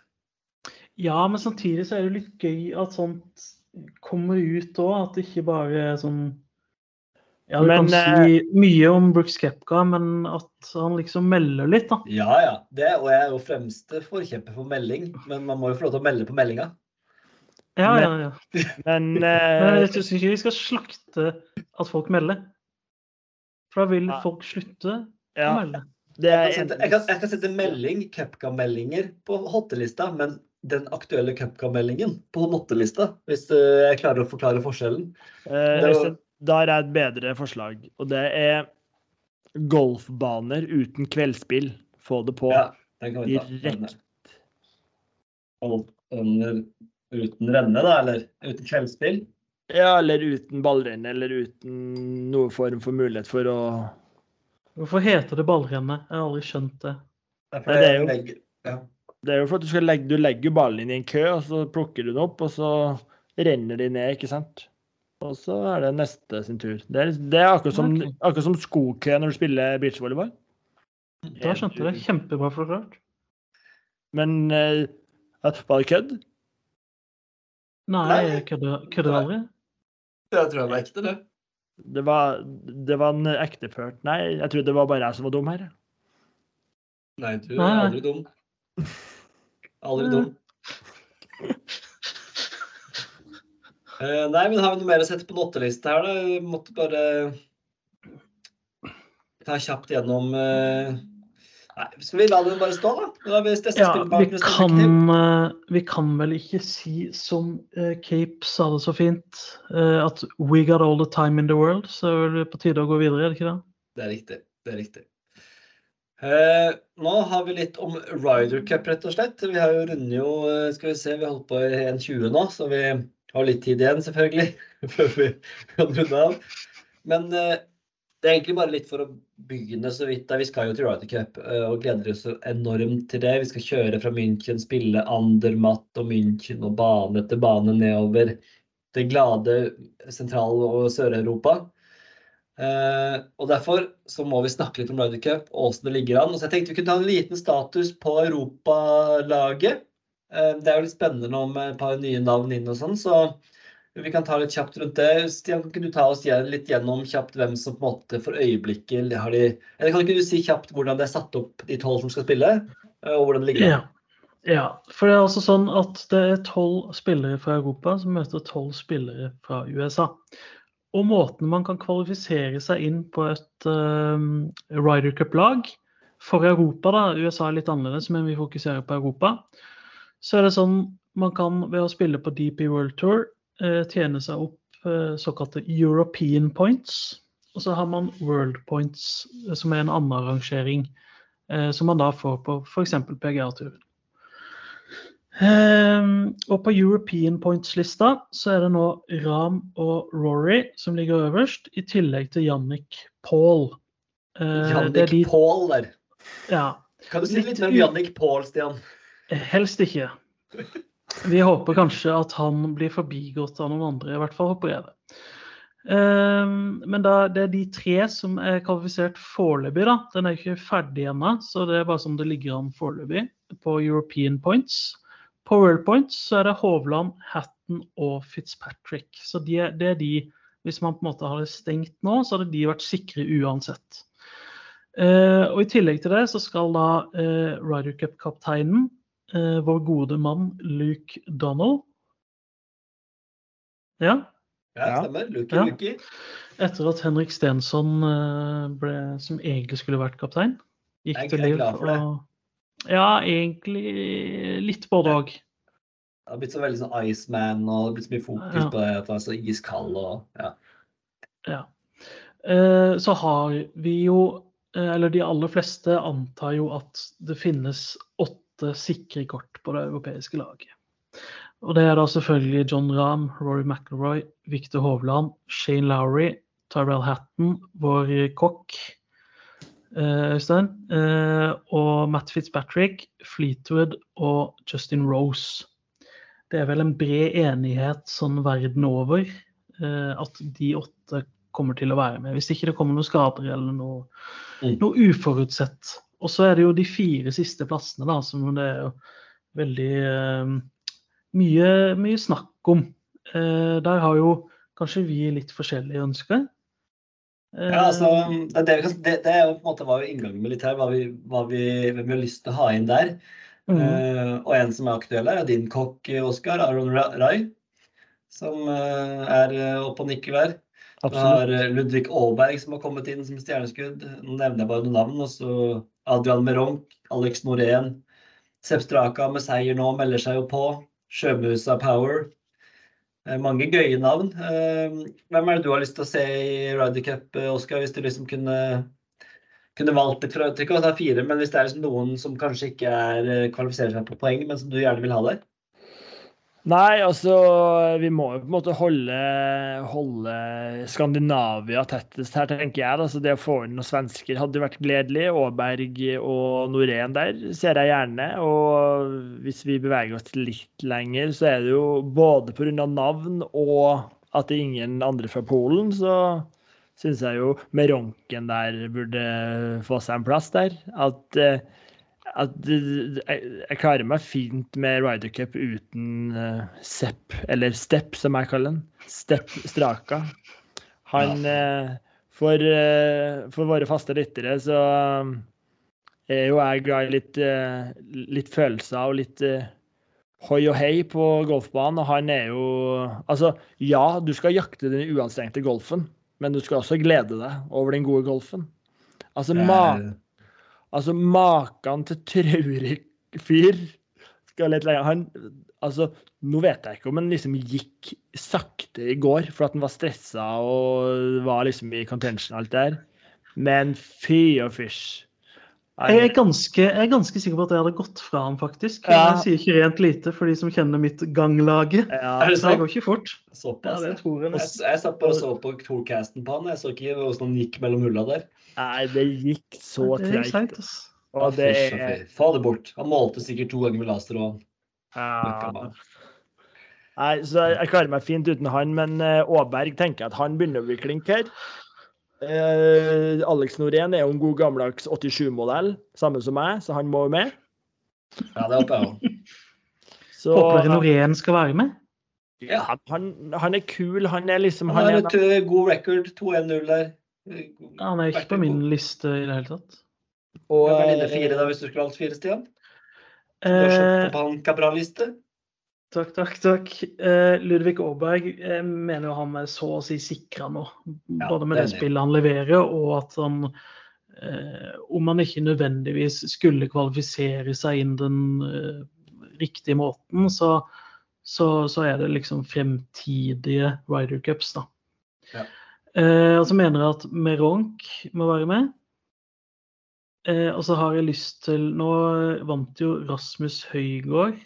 Ja, men samtidig så er det litt gøy at sånt kommer ut òg. At det ikke bare er sånn Ja, du Men, kan si mye om Brooks Kepka, men at han liksom melder litt, da. Ja ja, det, og jeg er jo fremste forkjemper for melding, men man må jo få lov til å melde på meldinga. Ja, ja, ja. Men, <laughs> Men eh, jeg syns ikke vi skal slakte at folk melder. For da vil Ja. folk slutte å melde. det Jeg kan sette, jeg kan, jeg kan sette melding, Kepka-meldinger, på hottelista, men den aktuelle Cupca-meldingen på nottelista, hvis eh, jeg klarer å forklare forskjellen. Eh, Øystein, Da har et bedre forslag, og det er golfbaner uten kveldsspill. Få det på. Ja, direkte. under, uten renne, da, eller uten kveldsspill? Ja, eller uten ballrenn, eller uten noen form for mulighet for å Hvorfor heter det ballrenne? Jeg har aldri skjønt det. Det er, Nei, det er jo- legger, ja. Det er jo for at du skal legge, du legger ballen inn i en kø, og så plukker du den opp, og så renner de ned, ikke sant? Og så er det neste sin tur. Det er, det er akkurat, som, akkurat som skokø når du spiller beachvolleyball. Da skjønte jeg det. Kjempebra forklart. Men eh, var det kødd? Nei, jeg kødder, aldri. Jeg tror det var ekte, det. Det var, det var en ekteført Nei, jeg trodde det var bare jeg som var dum her. Nei, du er aldri dum. <laughs> Aldri dum. <laughs> Eh, nei, men har vi noe mer å sette på notteliste her, da? Vi måtte bare ta kjapt gjennom eh, Nei, skal vi la det bare stå, da? Da vi Ja, vi kan, eh, vi kan vel ikke si som Cape sa det så fint, at 'we got all the time in the world', så er det på tide å gå videre, er det ikke det? Det er riktig. Det er riktig. Eh, nå har vi litt om Ryder Cup, rett og slett. Vi har jo rundet jo eh, Skal vi se, vi har holdt på i 1,20 nå, så vi har litt tid igjen, selvfølgelig, <laughs> før vi kan runde av. Men eh, det er egentlig bare litt for å begynne så vidt. Vi skal jo til Ryder Cup eh, og gleder oss enormt til det. Vi skal kjøre fra München, spille Andermatt og München og bane etter bane nedover det glade Sentral- og Sør-Europa. Eh, og Derfor så må vi snakke litt om Ryder Cup og hvordan det ligger an. Så jeg tenkte vi kunne ta en liten status på europalaget. Eh, det er jo litt spennende nå med et par nye navn inn og sånn, så vi kan ta litt kjapt rundt det. Stian, kan du ta oss litt gjennom kjapt hvem som på en måte for øyeblikket har de Eller kan ikke du si kjapt hvordan det er satt opp, de tolv som skal spille, eh, og hvordan det ligger Ja. ja. For det er altså sånn at det er tolv spillere fra Europa som møter tolv spillere fra USA. Og måten man kan kvalifisere seg inn på et uh, Ryder Cup-lag for Europa, da, USA er litt annerledes, men vi fokuserer på Europa, så er det sånn man kan ved å spille på DP World Tour uh, tjene seg opp uh, såkalte European points. Og så har man World Points, som er en annen rangering, uh, som man da får på f.eks. PGA-turen. Ehm, og på European Points-lista så er det nå Ram og Rory som ligger øverst, i tillegg til Jannik Paul. Eh, er Jannik de, Paul der. ja, Kan du si Litt litt mer om Jannik Paul, Stian? helst ikke. Vi håper kanskje at han blir forbigått av noen andre, i hvert fall håper jeg det. Ehm, men da, det er de tre som er kvalifisert foreløpig. da. Den er ikke ferdig ennå, så det er bare som det ligger an foreløpig på European points. På World points så er det Hovland, Hatton og Fitzpatrick. Så de, er- det er de Hvis man på en måte hadde stengt nå, så hadde de vært sikre uansett. Eh, og I tillegg til det så skal da eh, Ryder Cup-kapteinen, eh, vår gode mann Luke Donald Ja, Ja, stemmer. Luke, Ja. Luke. etter at Henrik Stensson, eh, ble, som egentlig skulle vært kaptein, gikk Jeg til Liv. det. Og, ja, egentlig litt både òg. Det har blitt så veldig sånn Iceman og det har blitt så mye fokus Ja. på det at han er så iskald og ja. Ja. Eh, så har vi jo, eh, eller de aller fleste antar jo at det finnes åtte sikre kort på det europeiske laget. Og det er da selvfølgelig John Rahm, Rory McIlroy, Victor Hovland, Shane Lowry, Tyrell Hatton, vår kokk, Øystein, eh, og Matt Fitzpatrick, Fleetwood og Justin Rose. Det er vel en bred enighet sånn verden over eh, at de åtte kommer til å være med. Hvis ikke det kommer noen skader eller noe, Mm. noe uforutsett. Og så er det jo de fire siste plassene, da, som det er jo veldig uh, mye, mye snakk om. Uh, der har jo kanskje vi litt forskjellige ønsker. Eh, ja altså, det, er det, det, det var jo inngangen med litt her, hva vi, hva vi, hvem vi har lyst til å ha inn der. mm, Uh, og en som er aktuell her, er din kokk, Oskar, Aron Rai. Som uh, er eh, oppe og nikker der. Vi har eh, Ludvig Aalberg som har kommet inn som stjerneskudd. Nå nevner jeg bare noen navn. Og så Adrian Meronk, Alex Norén. Sepp Straka med seier nå melder seg jo på. Sjømusa Power. Eh, Mange gøye navn. Eh, Hvem er det du har lyst til å se i Ryder Cup, eh, Oskar, hvis du liksom kunne kunne valgt litt fra trykket Det er fire, men hvis det er liksom noen som kanskje ikke er, kvalifiserer seg på poeng, men som du gjerne vil ha der? Nei, altså Vi må jo på en måte holde, holde Skandinavia tettest her, tenker jeg. Altså, det å få inn noen svensker hadde vært gledelig. Aaberg og Norén der ser jeg gjerne. Og hvis vi beveger oss litt lenger, så er det jo både pga. navn og at det er ingen andre fra Polen, så syns jeg jo Meronken der burde få seg en plass der. At eh, at jeg klarer meg fint med Ryder Cup uten uh, Sepp, eller Stepp, som jeg kaller den. Stepp Straka. Han uh, for, uh, for, våre faste lyttere så er jo jeg glad i litt, litt følelser og litt hoi og hei på golfbanen. Og han er jo Altså, ja, du skal jakte den uanstrengte golfen, men du skal også glede deg over den gode golfen. Altså, ma Altså, maken til traurig fyr skal litt lenger. Han Altså, nå vet jeg ikke om han liksom gikk sakte i går for at han var stressa og var liksom i contention og alt der, men fy og fysj. Jeg er, ganske, jeg er ganske sikker på at jeg hadde gått fra ham, faktisk. Ja. Jeg sier ikke rent lite for de som kjenner mitt ganglage. Ja. <laughs> Så det går ikke fort. Såpass. Ja, jeg, jeg, satt bare og så på tourcasten på han. Jeg så ikke hvordan han gikk mellom hulla der. Nei, det gikk så treigt. Og det er Få det bort. Han målte sikkert to ganger med laser og ja. Nei, så jeg klarer meg fint uten han, men eh, Aaberg tenker at han begynner å bli klink her. Uh, Alex Norén er jo en god gammeldags 87-modell, samme som meg, så han må jo med. Ja, det håper jeg òg. <laughs> Håper Norén skal være med? Ja, han, han, er kul. Han er liksom Han har et uh, god record. 2-1-0 der. Ja, han er ikke på min liste i det hele tatt. Og Hvem er dine fire, da, hvis du skulle valgt fire, Stian? Du har sett på Banca-bra-liste? Takk, takk, takk. Eh, Ludvig Aaberg eh, mener jo han er så å si sikra nå. Ja, både med det, det spillet han leverer, og at han eh, Om han ikke nødvendigvis skulle kvalifisere seg inn den uh, riktige måten, så, så, så, er det liksom fremtidige Ryder Cups, da. Ja. og så mener jeg at Meronk må være med. og så har jeg lyst til Nå vant jo Rasmus Høygaard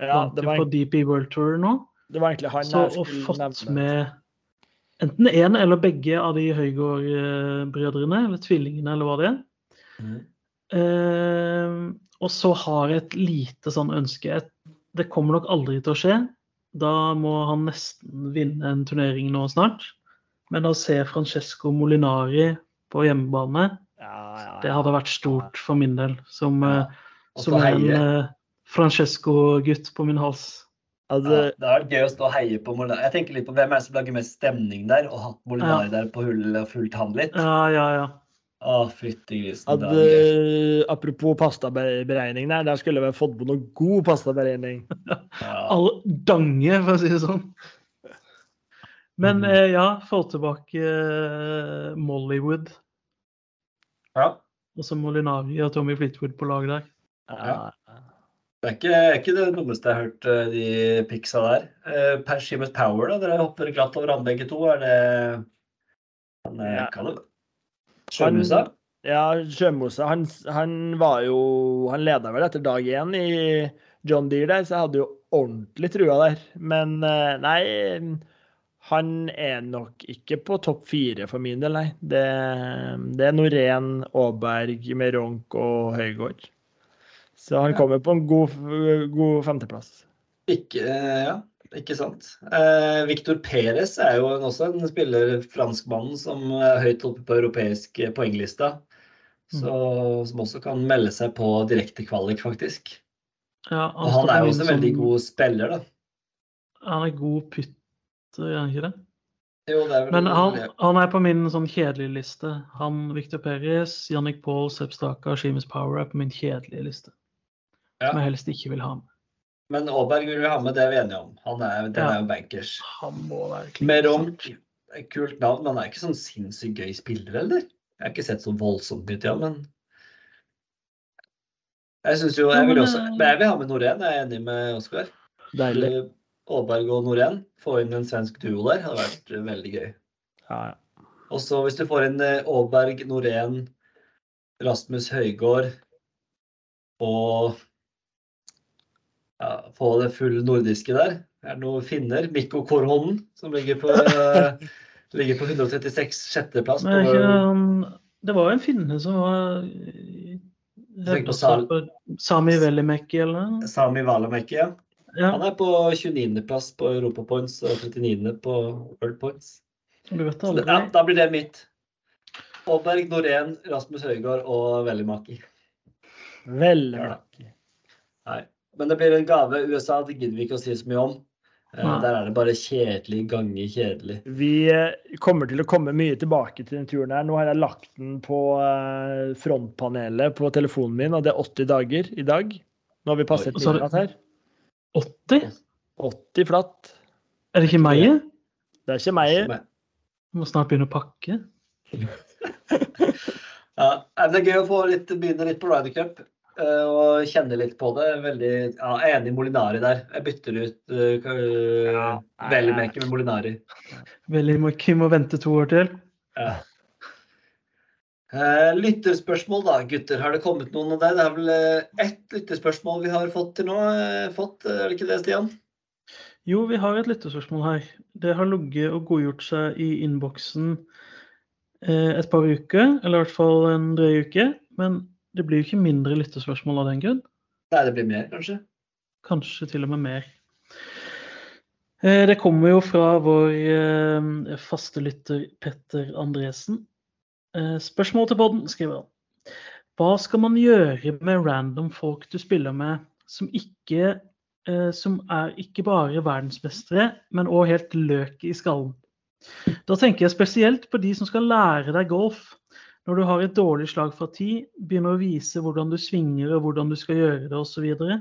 ja, det var, på DP World Tour nå. Det var egentlig han så, og fått nevne. med enten én eller begge av de Høygård-brødrene, eller tvillingene, eller hva det er. Mm. Eh, og så har jeg et lite sånn ønske. Det kommer nok aldri til å skje. Da må han nesten vinne en turnering nå snart. Men å se Francesco Molinari på hjemmebane, ja, ja, ja. det hadde vært stort for min del. Som, eh, som en eh, Francesco-gutt på min hals. Altså, ja, det er vært gøy å stå og heie på Molinari. Jeg tenker litt på hvem er det som lager mest stemning der, og hatt Molinari ja. der på hullet og fulgt han litt. Ja, ja, ja. Å, fytti grisen. At, uh, apropos pastaberegning der, der skulle vi fått på noe god pastaberegning. <laughs> ja. All dange, for å si det sånn. Men mm. eh, ja, få tilbake eh, Mollywood. Ja. Og så Molinari og Tommy Fleetwood på lag der. Ja. Det er ikke, ikke det dummeste jeg har hørt, eh, de piksa der. Eh, per Shimus Power, da. Dere hopper glatt over han begge to. Er det han, ja. Hva det? Sjømusa? Ja, Sjømusa. Han, han, var jo Han leda vel etter dag én i John Deere der, så jeg hadde jo ordentlig trua der. Men eh, nei, han er nok ikke på topp fire for min del, nei. Det, det er Norén, Aaberg, Meronk og Høygård. Så han kommer på en god, god femteplass. Ikke, ja, ikke sant. Eh, Victor Perez er jo også en spiller, franskmannen, som er høyt oppe på europeisk poenglista. Så, mm. Som også kan melde seg på direktekvalik, faktisk. Ja, han, og han er jo også en veldig som... god spiller, da. Han er god putter, er han ikke det? Jo, det er vel Men han, han, er på min sånn kjedelige liste. Han, Victor Perez, Jannik Paul, Sepp Staka, Sheamus Power er på min kjedelige liste ja. som jeg helst ikke vil ha med. Men Aaberg vil vi ha med, det er vi enige om. Han er, den ja. er jo bankers. Han må være klink. Merom, kult navn, men han er ikke sånn sinnssykt gøy spiller, eller? Jeg har ikke sett så voldsomt mye til ham, men jeg syns jo Jeg vil også men jeg vil ha med Norén, jeg er enig med Oskar. Deilig. Aaberg og Norén, få inn en svensk duo der, hadde vært veldig gøy. Ja, ja. Og så hvis du får inn Aaberg, Norén, Rasmus Høygård og ja, få det full nordiske der. Det Er noen finner? Mikko Korhonen, som ligger på, <laughs> ligger på 136 sjetteplass. Men ikke På, det var jo en finne som var eh, på Sal- Sami Velimäki eller noe. Sami Valimekki, ja. Ja, Han er på 29.-plass på Europa Points og 39. på World Points. du vet Så det, ja, da blir det mitt. Aaberg, Norén, Rasmus Høygård og Vellimaki. Veldig Ja. Nei. Men det blir en gave. USA det gidder vi ikke å si så mye om. Eh, Der er det bare kjedelig ganger kjedelig. Vi eh, kommer til å komme mye tilbake til den turen her. Nå har jeg lagt den på eh, frontpanelet på telefonen min, og det er 80 dager i dag. Nå har vi passet midnatt her. 80? 80 flatt. Er det ikke meg? Det er ikke meg. Vi må snart begynne å pakke. <laughs> Ja, det er gøy å få litt, begynne litt på Ryder Cup og kjenner litt på det. Veldig, ja, jeg er enig i Molinari der. Jeg bytter ut uh, Ja, nei, med Molinari. Velimäki må vente to år til. Ja. Uh, lytterspørsmål da, gutter. Har det kommet noen av deg? Det er vel uh, ett lytterspørsmål vi har fått til nå. Uh, fått, eh, er det ikke det, Stian? Jo, vi har et lyttespørsmål her. Det har ligget og godgjort seg i innboksen eh, et par uker, eller i hvert fall en drøy uke. Men det blir jo ikke mindre lyttespørsmål av den grunn. Nei, det blir mer, kanskje. Kanskje til og med mer. Eh, Det kommer jo fra vår eh, faste lytter Petter Andresen. Eh, Spørsmål til podden, skriver han. Hva skal man gjøre med random folk du spiller med, som ikke som er ikke bare verdensmestere, men òg helt løk i skallen? Da tenker jeg spesielt på de som skal lære deg golf. Når du har et dårlig slag fra ti, begynner å vise hvordan du svinger og hvordan du skal gjøre det osv. Så, videre.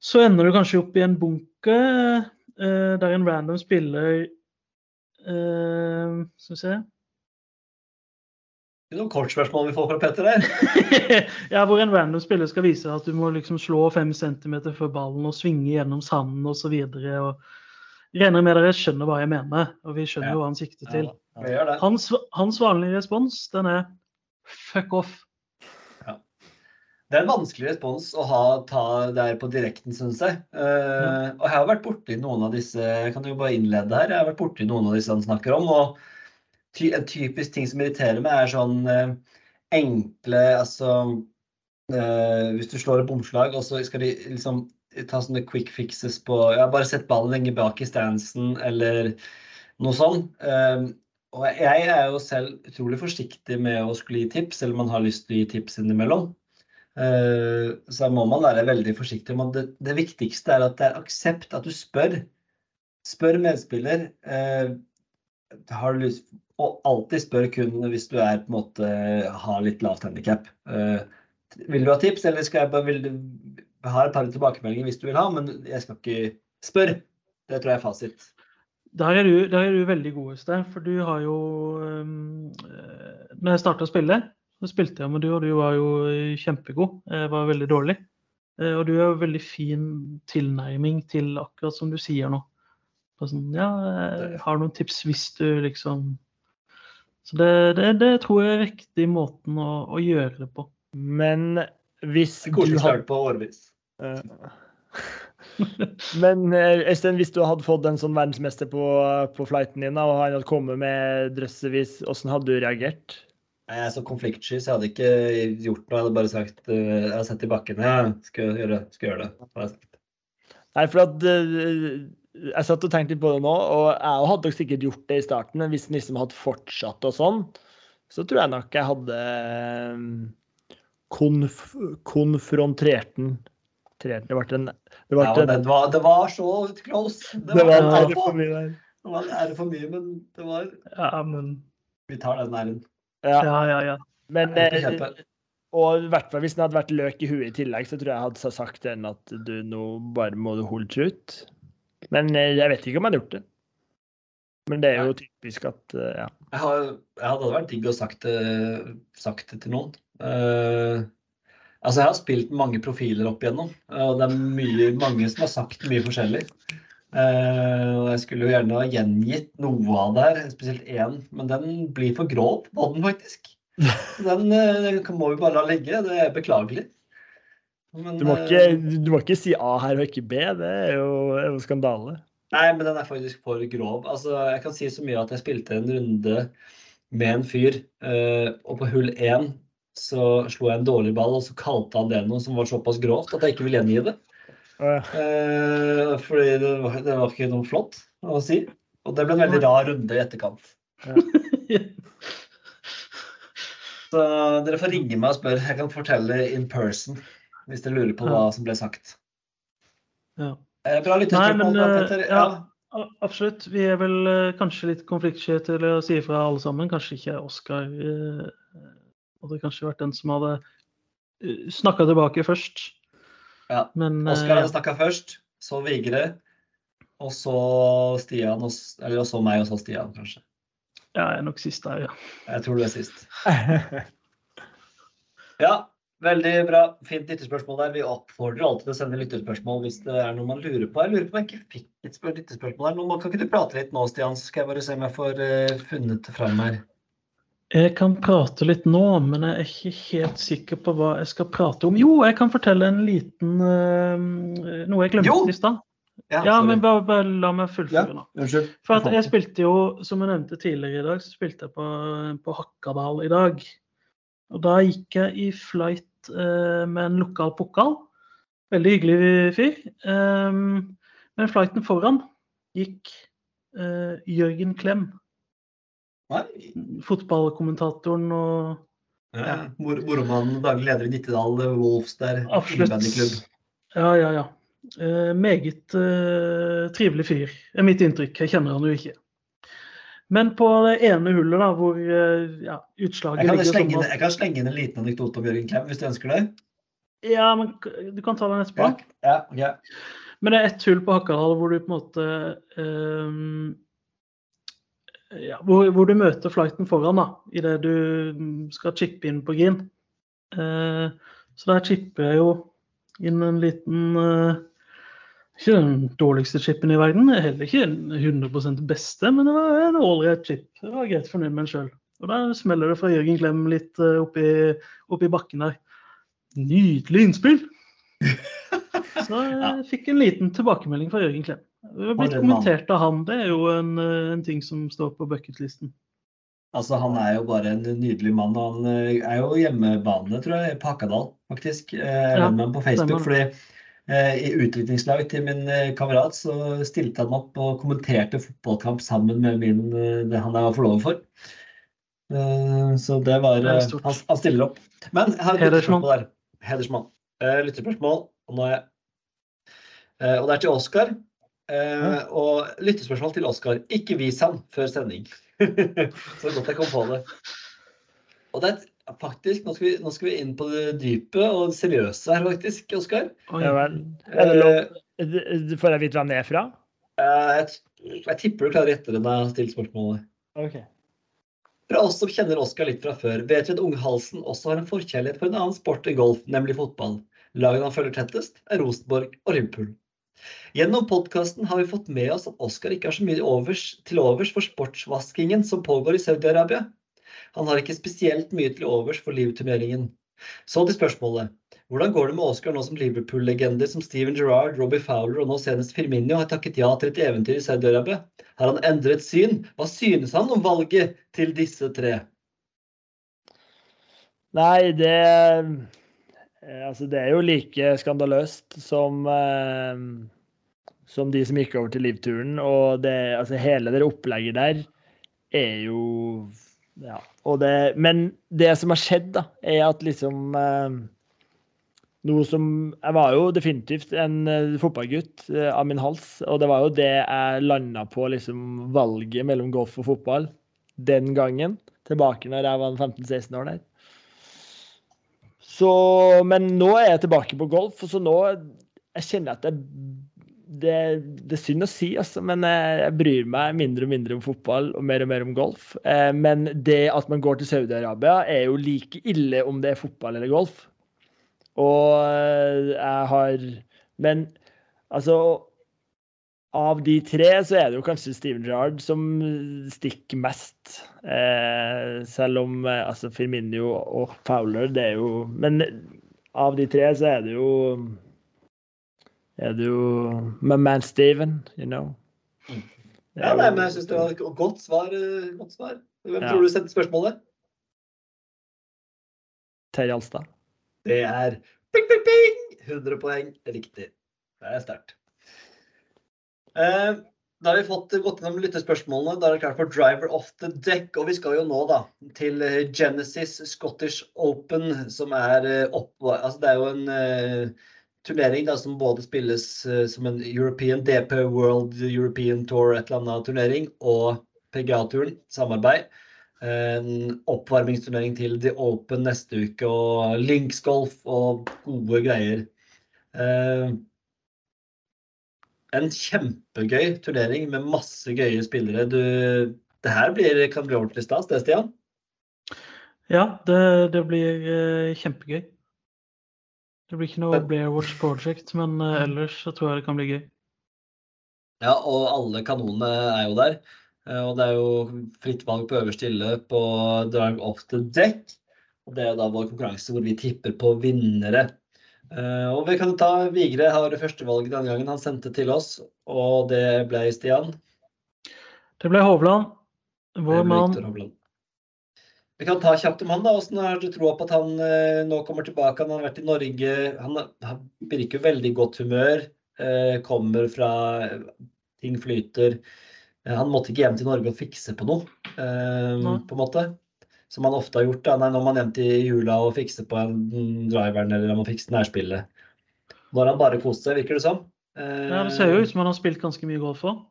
så ender du kanskje opp i en bunke eh, der en random spiller eh, Skal vi se Det er noen kortspørsmål vi får fra Petter der. <laughs> ja, hvor en random spiller skal vise at du må liksom slå fem centimeter før ballen og svinge gjennom sanden osv. Regner med dere skjønner hva jeg mener, og vi skjønner jo hva han sikter til. Hans, hans vanlige respons, den er fuck off. Det er en vanskelig respons å ha, ta der på direkten, syns jeg. Eh, og jeg har vært borti noen av disse Jeg kan jo bare innlede her. Jeg har vært borti noen av disse han snakker om. Og ty, en typisk ting som irriterer meg, er sånn uh, enkle Altså Uh, Hvis du slår et bomslag, og så skal de liksom ta sånne quick fixes på Ja, bare sett ballen lenge bak i stansen, eller noe sånt. Um, og jeg er jo selv utrolig forsiktig med å skulle gi tips, eller man har lyst til å gi tips innimellom. Uh, så må man være veldig forsiktig. Men det, det viktigste er at det er aksept, at du spør. Spør medspiller. Uh, har du lyst Og alltid spør kun hvis du er på en måte har litt lavt handikap. vil du ha tips, eller skal jeg bare vil du, jeg har et par tilbakemeldinger hvis du vil ha, men jeg skal ikke spørre. Det tror jeg er fasit. Der er du, der er du veldig god, Øystein. For du har jo um, eh, Når jeg starta å spille, så spilte jeg med du, og du var jo eh, kjempegod. Jeg var veldig dårlig. Eh, Og du har jo veldig fin tilnærming til akkurat som du sier nå. Sånn, ja, jeg har noen tips hvis du liksom Så det, det, det tror jeg er riktig måten å, å gjøre det på. Men hvis du Koselig hadde på årevis. Eh, <laughs> Men eh, Øystein, hvis du hadde fått en sånn verdensmester på, på flighten din, og han hadde kommet med drøssevis, hvordan hadde du reagert? Jeg er så konfliktsky, så jeg hadde ikke gjort noe. Jeg hadde bare sagt eh, Jeg har sett i bakken. Ja, skal gjøre, skal gjøre det. jeg sagt. Nei, for at Jeg satt og tenkte litt på det nå, og jeg hadde nok sikkert gjort det i starten, men hvis den liksom hadde fortsatt og sånn, så tror jeg nok jeg hadde konf konfrontert den. Det ble en Det ble Ja, en, det, var, det var så close. Det det var, var en det ære for mye der. det var en ære for mye, men det var Ja, men Vi tar den æren. Ja, Ja, ja, ja. men eh. Og i hvert fall hvis den hadde vært løk i huet i tillegg, så tror jeg jeg hadde sagt den at du nå bare må du holde ut. Men eh, jeg vet ikke om jeg hadde gjort det. Men det er jo typisk at eh, ja. Jeg, har, jeg hadde vært digg å sagt det, sagt det til noen. Eh, altså, jeg har spilt mange profiler opp igjennom, og det er mye, mange som har sagt mye forskjellig. Uh, og jeg skulle jo gjerne ha gjengitt noe av det her, spesielt én, men den blir for grov på den, faktisk. Den eh, må vi bare la ligge. Det er beklagelig. Men, Du må, ikke, du må ikke si A her og ikke B. Det er jo, er jo skandale. Nei, men den er faktisk for grov. Altså, jeg kan si så mye at jeg spilte en runde med en fyr, og på hull én så slo jeg en dårlig ball, og så kalte han det noe som var såpass grovt at jeg ikke vil gjengi det. Ja. Eh, fordi det var, det var ikke noe flott å si. Og det ble en veldig rar runde i etterkant. <laughs> Så dere får ringe meg og spørre. Jeg kan fortelle in person hvis dere lurer på hva som ble sagt. Ja. Eh, Bra men, eh, Petter. ja. Ja. Absolutt. Vi er vel eh, kanskje litt konfliktsky til å si ifra alle sammen. Kanskje ikke Oskar hadde kanskje vært den som hadde uh, snakka tilbake først. Ja. Men eh, Oskar hadde snakka først, så Vigre, og så Stian, og, eller så meg, og så Stian, kanskje. ja, jeg er nok sist der, ja. Jeg tror du er sist. <laughs> Ja, veldig bra. Fint lytterspørsmål der. Vi oppfordrer alltid til å sende lyttespørsmål hvis det er noe man lurer på. Jeg lurer på om jeg ikke fikk et lytterspørsmål der. her. Kan ikke du prate litt nå, Stian? Så skal jeg bare se om jeg får eh, funnet det fram her. Jeg kan prate litt nå, men jeg er ikke helt sikker på hva jeg skal prate om. Jo, jeg kan fortelle en liten uh, Noe jeg glemte i stad. Ja, ja men bare, bare la meg fullføre nå. Unnskyld. For jeg spilte jo, som jeg nevnte tidligere i dag, så spilte jeg på, på Hakkadal i dag. Og da gikk jeg i flight uh, med en lokal pokal. Veldig hyggelig fyr. Um, men flighten foran gikk uh, Jørgen Klem, Nei. fotballkommentatoren og Ja. Mor Moromannen, daglig leder i Nittedal Wolves der. Absolutt. Ja, ja, ja. Eh, meget eh, trivelig fyr, er mitt inntrykk. Jeg kjenner han jo ikke. Men på det ene hullet, da, hvor eh, ja, utslaget ligger sånn at jeg kan slenge inn en liten anekdote om Jørgen Klem, hvis du ønsker det. Ja, men du kan ta den etterpå. Ja, ja, ok. Men det er ett hull på Hakkadal hvor du på en måte ehm, ja, hvor, hvor du møter flighten foran da, idet du skal chippe inn på green. Eh, så der chipper jeg jo inn en liten eh, Ikke den dårligste chipen i verden, heller ikke den 100% beste, men det var en ålreit chip. Det var greit fornøyd med en sjøl. Og der smeller det fra Jørgen Klem litt eh, oppi, oppi bakken der. Nydelig innspill! <laughs> Så jeg fikk en liten tilbakemelding fra Jørgen Klem. Det har blitt kommentert av han. Det er jo en, eh, en ting som står på bucketlisten. Altså, han er jo bare en nydelig mann. og Han eh, er jo hjemmebane, tror jeg, på Hakadal, faktisk. Eh, Jeg Ja, med på Facebook. fordi eh, i utviklingslag til min kamerat så stilte han opp og kommenterte fotballkamp sammen med min, det han jeg var forlover for. Eh, Så det var Det er han, han stiller opp. Men jeg har et Hedersmann. der. Hedersmann. Eh, Lyttespørsmål. Og, nå er jeg, og det er til Oskar. Eh, og lyttespørsmål til Oskar. Ikke vis han før sending. <laughs> Så godt jeg kom på det. Og det er faktisk, nå skal, vi, nå skal vi inn på det dype og det seriøse her, faktisk, Oskar. Ja vel. Det lov? Eh, Får jeg vite hvem det er fra? Eh, jeg, jeg tipper du klarer å gjette det når jeg har stilt spørsmålet. Okay. Fra oss som kjenner Oskar litt fra før, vet vi at Unghalsen også har en forkjærlighet for en annen sport enn golf, nemlig fotball. Lagene han følger tettest, er Rosenborg og Liverpool. Gjennom podkasten har vi fått med oss at Oskar ikke har så mye overs, til overs for sportsvaskingen som pågår i Saudi-Arabia. Han har ikke spesielt mye til overs for livturneringen. Så til spørsmålet. Hvordan går det med Oskar nå som Liverpool-legender som Steven Gerrard, Robbie Fowler og nå senest Firmino har takket ja til et eventyr i Saudi-Arabia? Har han endret syn? Hva synes han om valget til disse tre? Nei, det Altså, det er jo like skandaløst som eh, som de som gikk over til livturen. Og det, altså, hele det opplegget der er jo Ja. Det, men det som har skjedd, da, er at liksom eh, Noe som Jeg var jo definitivt en eh, fotballgutt eh, av min hals, og det var jo det jeg landa på, liksom valget mellom golf og fotball den gangen. Tilbake når jeg var 15-16 år der. Så, men nå er jeg tilbake på golf, så nå jeg kjenner at det, det, det er synd å si, altså, men jeg, jeg bryr meg mindre og mindre om fotball og mer og mer om golf. Eh, men det at man går til Saudi-Arabia, er jo like ille om det er fotball eller golf. Og eh, jeg har Men altså av de tre så er det jo kanskje Steven Gerrard som stikker mest. Eh, selv om eh, altså Firminio og Fowler, det er jo Men av de tre så er det jo er det jo my man Steven, you know. Ja, nei, men jeg syns det var et godt svar. eh, Godt svar. Hvem Ja. tror du sendte spørsmålet? Terje Alstad. Det er ping, ping, ping! 100 poeng riktig. Det er sterkt. Eh, da har vi fått gått gjennom lyttespørsmålene. Da er det klart for Driver off the deck. Og vi skal jo nå da til eh, Genesis Scottish Open, som er eh, opp... Altså det er jo en eh, turnering da, som både spilles eh, som en European DP World European Tour, et eller annet turnering, og PGA-turen, samarbeid. En oppvarmingsturnering til The Open neste uke, og linksgolf og gode greier. En kjempegøy turnering med masse gøye spillere. Du, det her blir, kan bli ordentlig stas, det, Stian? Ja, det, det blir eh, kjempegøy. Det blir ikke noe Blairwatch Project, men eh, ellers så tror jeg det kan bli gøy. Ja, og alle kanonene er jo der. Eh, Og det er jo fritt valg på øverste hylle på Drive Off the Deck. Og det er da vår konkurranse hvor vi tipper på vinnere. Eh, Og vi kan ta Vigre har det første valget denne gangen. Han sendte til oss, og det ble Stian. Det ble Hovland. Vår mann. Vi kan ta kjapt om han. da. Hvordan har du troa på at han eh, nå kommer tilbake? Han har vært i Norge. Han, han virker veldig godt humør. Eh, kommer fra Ting flyter. Eh, han måtte ikke hjem til Norge og fikse på noe, eh, på en måte. Som han ofte har gjort. da. Nei, når man nevnte i jula og fikste på en driveren eller om man fikste nærspillet. Nå har han bare kost seg, virker det som. Eh, Ja, det ser jo ut som han har spilt ganske mye golf òg.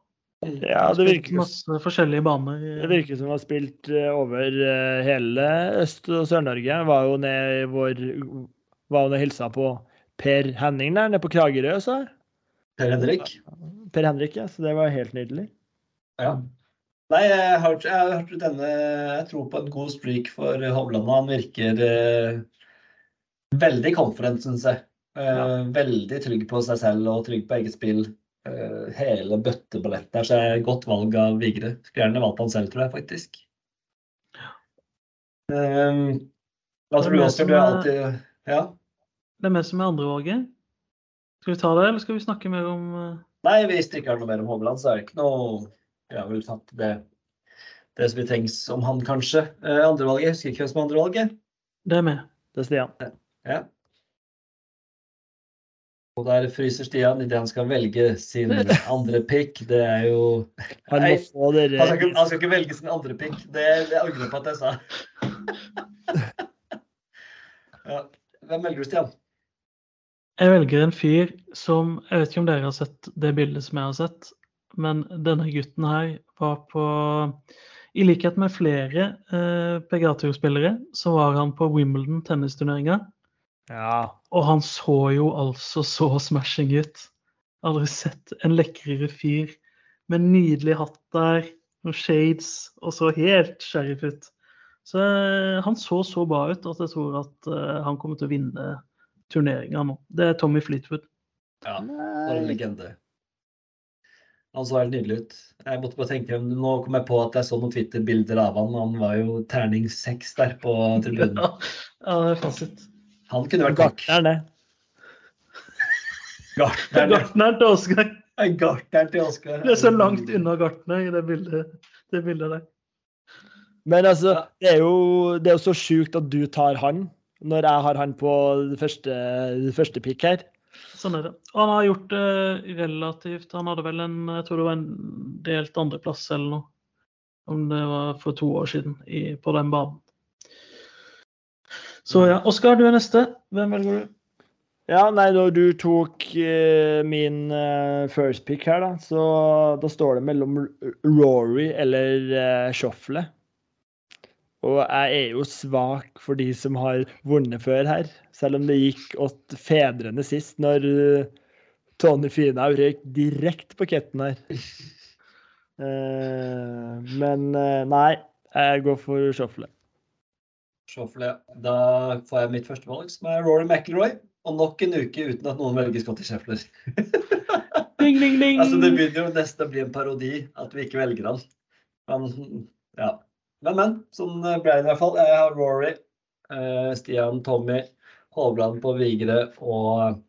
Ja, det virker, Masse forskjellige baner. det virker som han har spilt eh, over eh, hele Øst- og Sør-Norge. Var jo ned i vår Var og hilsa på Per Henning der nede på Kragerø, så. Per Henrik. Per Henrik, ja. Så det var helt nydelig. Ja. Nei, jeg har, jeg har hørt denne Jeg tror på en god streak for Hovland. Han virker eh, veldig confident, syns jeg. Eh, Ja. Veldig trygg på seg selv og trygg på eget spill. Eh, hele bøtteballetten her, så er godt valg av Vigre. Skulle gjerne valgt han selv, tror jeg faktisk. Eh, hva tror du, som Du er alltid Ja? Det er det som er andrevalget. Skal vi ta det, eller skal vi snakke mer om eh, Nei, hvis det ikke er noe mer om Hovland, så er det ikke noe Vi har vel tatt det, det som vi trengs om han, kanskje. Eh, andrevalget, husker ikke hvem som er andrevalget. Det er med. Det er Stian. Ja. Og der fryser Stian idet han skal velge sin <laughs> andre pick. Det er jo Han Nei, han skal, ikke, han skal ikke velge sin andre pick. Det, det angrer jeg på at jeg sa. <laughs> Ja. Hvem velger du, Stian? Jeg velger en fyr som Jeg vet ikke om dere har sett det bildet som jeg har sett, men denne gutten her var på I likhet med flere eh, PGA-turspillere, så var han på Wimbledon tennisturneringa. Ja. Og han så jo altså så smashing ut. Aldri sett en lekrere fyr med nydelig hatt der, noen shades, og så helt sheriff ut. Så eh, han så så bra ut at jeg tror at eh, han kommer til å vinne turneringa nå. Det er Tommy Fleetwood. Ja, for en legende. Han så helt nydelig ut. Jeg måtte bare tenke, Nå kom jeg på at jeg så noen Twitter-bilder av han. Han var jo terning seks der på tribunen. Ja, ja, det er fasit. Han kunne vært. Gartneren, det. <laughs> Gartneren. Gartneren til Oscar. Gartneren til Oskar. Det er så langt unna Gartner i det bildet, det bildet der. Men altså, det er jo, det er jo så sjukt at du tar han, når jeg har han på det første, det første pick her. Sånn er det. Og han har gjort det relativt Han hadde vel en Jeg tror det var en delt andreplass eller noe. Om det var for to år siden i, på den banen. Så ja. Oskar, du er neste. Hvem velger du? Ja, nei, da du tok eh, min eh, first pick her, da, så da står det mellom Rory eller uh, Shoffle. Og jeg er jo svak for de som har vunnet før her, selv om det gikk åt fedrene sist, når eh, Tony Finau røyk direkte på ketten her. <laughs> Eh, men eh, nei, jeg går for. Shuffle, ja. Da får jeg mitt første valg, som er Rory McIlroy. Og nok en uke uten at noen velger Scotty Sheffler. <laughs> ding, ding, ding. Altså, det begynner jo nesten å bli en parodi at vi ikke velger han. Men, ja. Men, men. Sånn ble det i hvert fall. Jeg har Rory, eh, Stian, Tommy, Hovland på Vigre og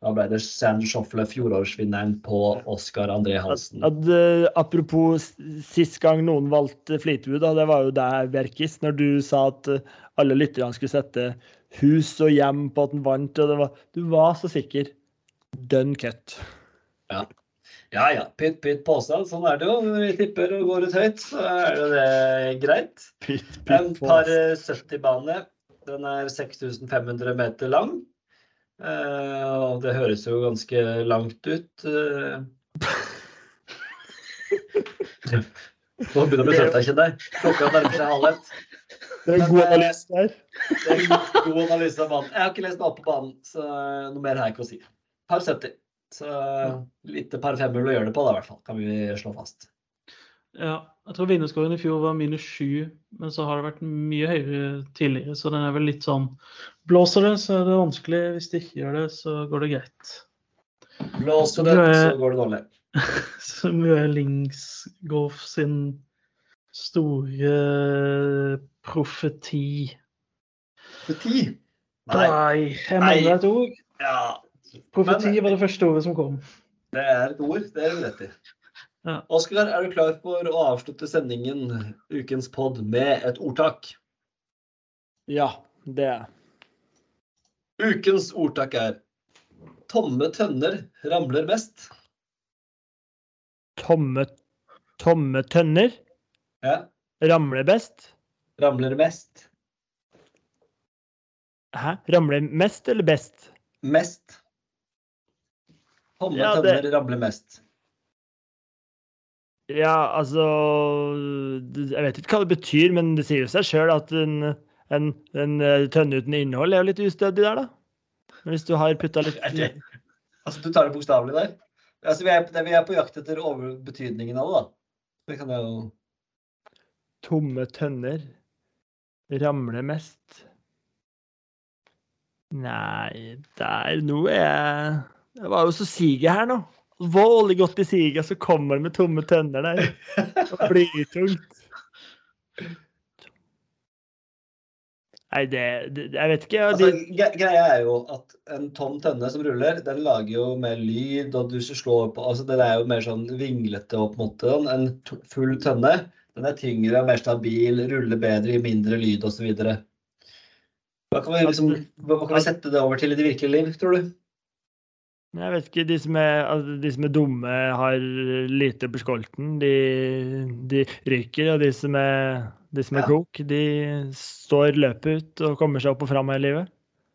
da ble det Sand Schoffle, fjorårsvinneren på Oskar André Hansen. At, eh, apropos sist gang noen valgte Fleetwood, da, det var jo deg, Bjerkis, når du sa at eh, alle lytterne skulle sette hus og hjem på at han vant. og det var, Du var så sikker. Dønn cut. Ja ja, ja, pytt pytt påstand. Sånn er det jo. Vi tipper og går ut høyt, så er det greit. Pytt, En pytt på. par 70-bane. Den er 6500 meter lang. Eh, og det høres jo ganske langt ut. eh. Nå begynner jeg å bli trøtt, kjenner jeg. Klokka nærmer seg halv ett. Det er en god analyse der. Det er en god analyse av banen. Jeg har ikke lest meg opp på banen, så noe mer har jeg ikke å si. Par 70. Så lite par femhull å gjøre det på, da, i hvert fall. Kan vi slå fast. Ja, jeg tror vinnerskåren i fjor var minus sju, men så har det vært mye høyere tidligere. Så den er vel litt sånn Blåser det, så er det vanskelig. Hvis det ikke gjør det, så går det greit. Blåser det, så går det dårlig. <laughs> Så mye Linksgolf sin store profeti. Profeti? Nei. Nei, jeg mangler et ord. Ja, Profeti Men- var det første ordet som kom. det er et ord. Det er du rett i. Ja. Oskar, er du klar for å avslutte sendingen, ukens pod, med et ordtak? Ja, det er jeg. Ukens ordtak er Tomme tønner ramler mest. Tomme, tomme tønner Ja, ramler best. ramler mest. Hæ? Ramler mest eller best? Mest. Tomme Ja, det- tønner ramler mest. Ja, altså Jeg vet ikke hva det betyr, men det sier jo seg sjøl at en, en, en eh, tønne uten innhold er jo litt ustødig der, da. Hvis du har putta litt det- Altså, du tar det bokstavelig der? Altså, vi, er, vi er på jakt etter overbetydningen av det, da. Det kan jo tomme tønner ramler mest Nei, der Nå er jeg Det var jo så siget her nå. Voldelig godt i siget, så kommer det med tomme tønner der. Blytungt. Nei, det, det Jeg vet ikke. Altså, De, gre- greia er jo at en tom tønne som ruller, den lager jo mer lyd, og du slår på Altså, den er jo mer sånn vinglete på en måte. En full tønne, den er tyngre og mer stabil, ruller bedre, gir mindre lyd osv. Hva kan liksom Hva kan vi sette det over til i det virkelige liv, tror du? Jeg vet ikke. De som er, altså, de som er dumme, har lite på skolten. De, de ryker. Og de som er, de som er Ja. klok, de står løpet ut og kommer seg opp og fram i livet.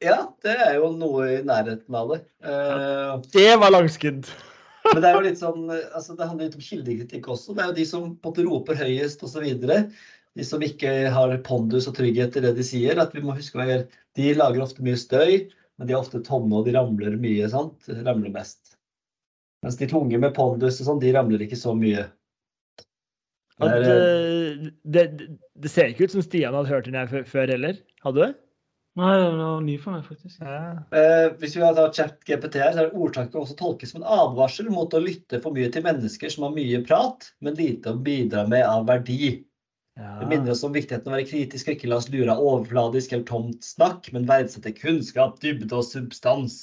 Ja, det er jo noe i nærheten av det. Ja, Det var langskudd! <laughs> Men det er jo litt sånn, altså det handler litt om kildekritikk også. Det er jo de som på en måte roper høyest osv. De som ikke har pondus og trygghet i det de sier. at vi må huske hva gjør. De lager ofte mye støy, men de er ofte tomme og de ramler mye. sant? Ramler mest. Mens de tunge med pondus og sånn, de ramler ikke så mye. Det At, er, eh, det, det ser ikke ut som Stian hadde hørt den her før- heller. Hadde du? Nei, det var ny for meg, faktisk. Eh, hvis vi har chat GPT her, så er ordtaket også tolkes som en advarsel mot å lytte for mye til mennesker som har mye prat, men lite å bidra med av verdi. Det minner oss om viktigheten av å være kritisk og ikke la oss lure av overfladisk eller tomt snakk, men verdsette kunnskap, dybde og substans.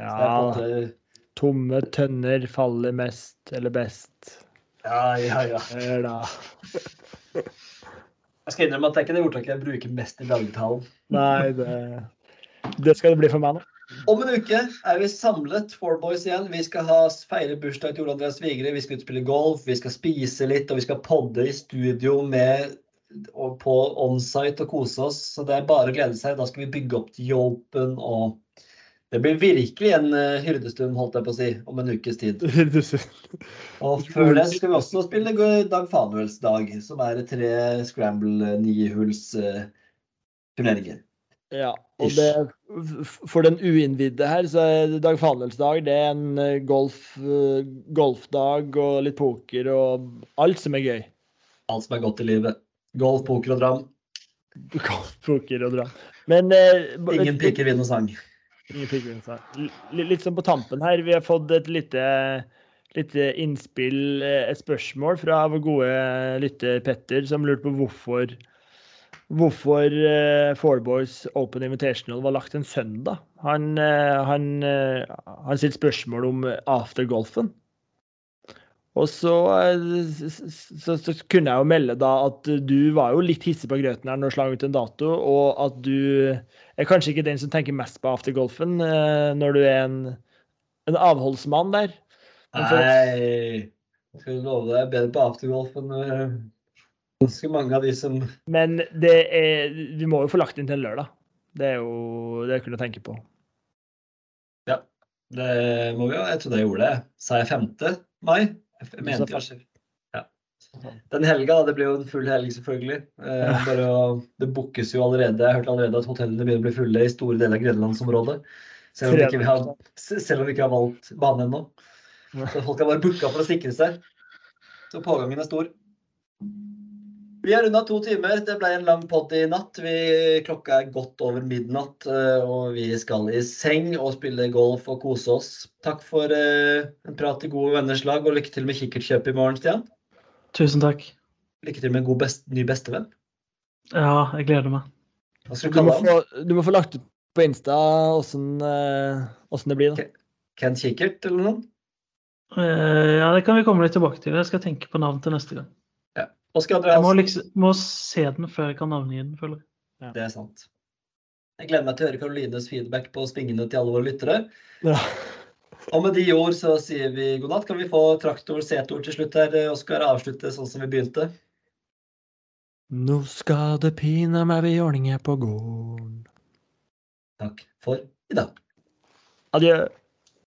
Ja, tomme tønner faller mest eller best. ja, ja, ja. Jeg skal innrømme at det er ikke det ordtaket jeg bruker mest i dagligtalen. Nei, det, det skal det bli for meg nå. Om en uke er vi samlet, Four Boys igjen. Vi skal ha feire bursdag til Ole Andreas Vigre, vi skal ut spille golf, vi skal spise litt, og vi skal podde i studio med og på onsite og kose oss. Så det er bare å glede seg. Da skal vi bygge opp til Open og Det blir virkelig en eh, hyrdestund, holdt jeg på å si, om en ukes tid. <laughs> Og før det skal vi også spille Dag Fanuels dag, som er tre scramble nihuls eh, turneringer. Ja, og det, for den uinnvidde her, så er det Dag Fanuels dag det er en eh, golf, eh, golfdag og litt poker og alt som er gøy. Alt som er godt i livet. Golf, poker og dram. <laughs> Golf, poker og dram. Men eh, Ingen piker, vinn og sang. Ingen piker, altså. L- Litt sånn på tampen her, vi har fått et lite litt eh, innspill, et spørsmål fra vår gode lytter Petter, som lurte på hvorfor hvorfor uh, Four Boys Open Invitational var lagt en søndag. Han, uh, han, uh, han stilte spørsmål om aftergolfen. Og så, så, så, kunne jeg jo melde da at du var jo litt hissig på grøten her når du slang ut en dato, og at du er kanskje ikke den som tenker mest på aftergolfen når du er en, en avholdsmann der. Nei, jeg skal love deg, bedre på aftergolf enn ganske mange av de som Men det er, du må jo få lagt inn til en lørdag. Det er jo det jeg kunne tenke på. Ja, det må vi jo. Jeg trodde jeg gjorde det. Sa jeg 5. mai? Jeg mente kanskje ja. Den helga, det blir jo en full helg, selvfølgelig. Eh, bare det bookes jo allerede. Jeg har hørt allerede at hotellene begynner å bli fulle i store deler av Grenlandsområdet. Selv om, vi har, selv om vi ikke har valgt bane ennå. Så folk har bare booka for å sikre seg. Så pågangen er stor. Vi har runda to timer. Det ble en lang pott i natt. Vi, klokka er godt over midnatt, eh, og vi skal i seng og spille golf og kose oss. Takk for uh, en prat i gode venners lag, og lykke til med kikkertkjøp i morgen, Stian. Tusen takk. Lykke til med en god best, ny bestevenn. Ja, jeg gleder meg. Hva skal Du du må, få, du må få lagt ut på Insta åssen uh, det blir. da. Ken Kikkert eller noe? Eh, ja, det kan vi komme litt tilbake til. Jeg skal tenke på navn til neste gang. Oskar Jeg må, liksom, må se den før jeg kan navngi den, føler jeg. Det er sant. Jeg gleder meg til å høre Karolines feedback på svingene til alle våre lyttere. Ja. <laughs> Og med de ord så sier vi god natt. Kan vi få traktor-setord til slutt her, Oskar? Avslutte sånn som vi begynte. Nå skal det pina meg bli ordninger på gården. Takk for i dag. Adjø.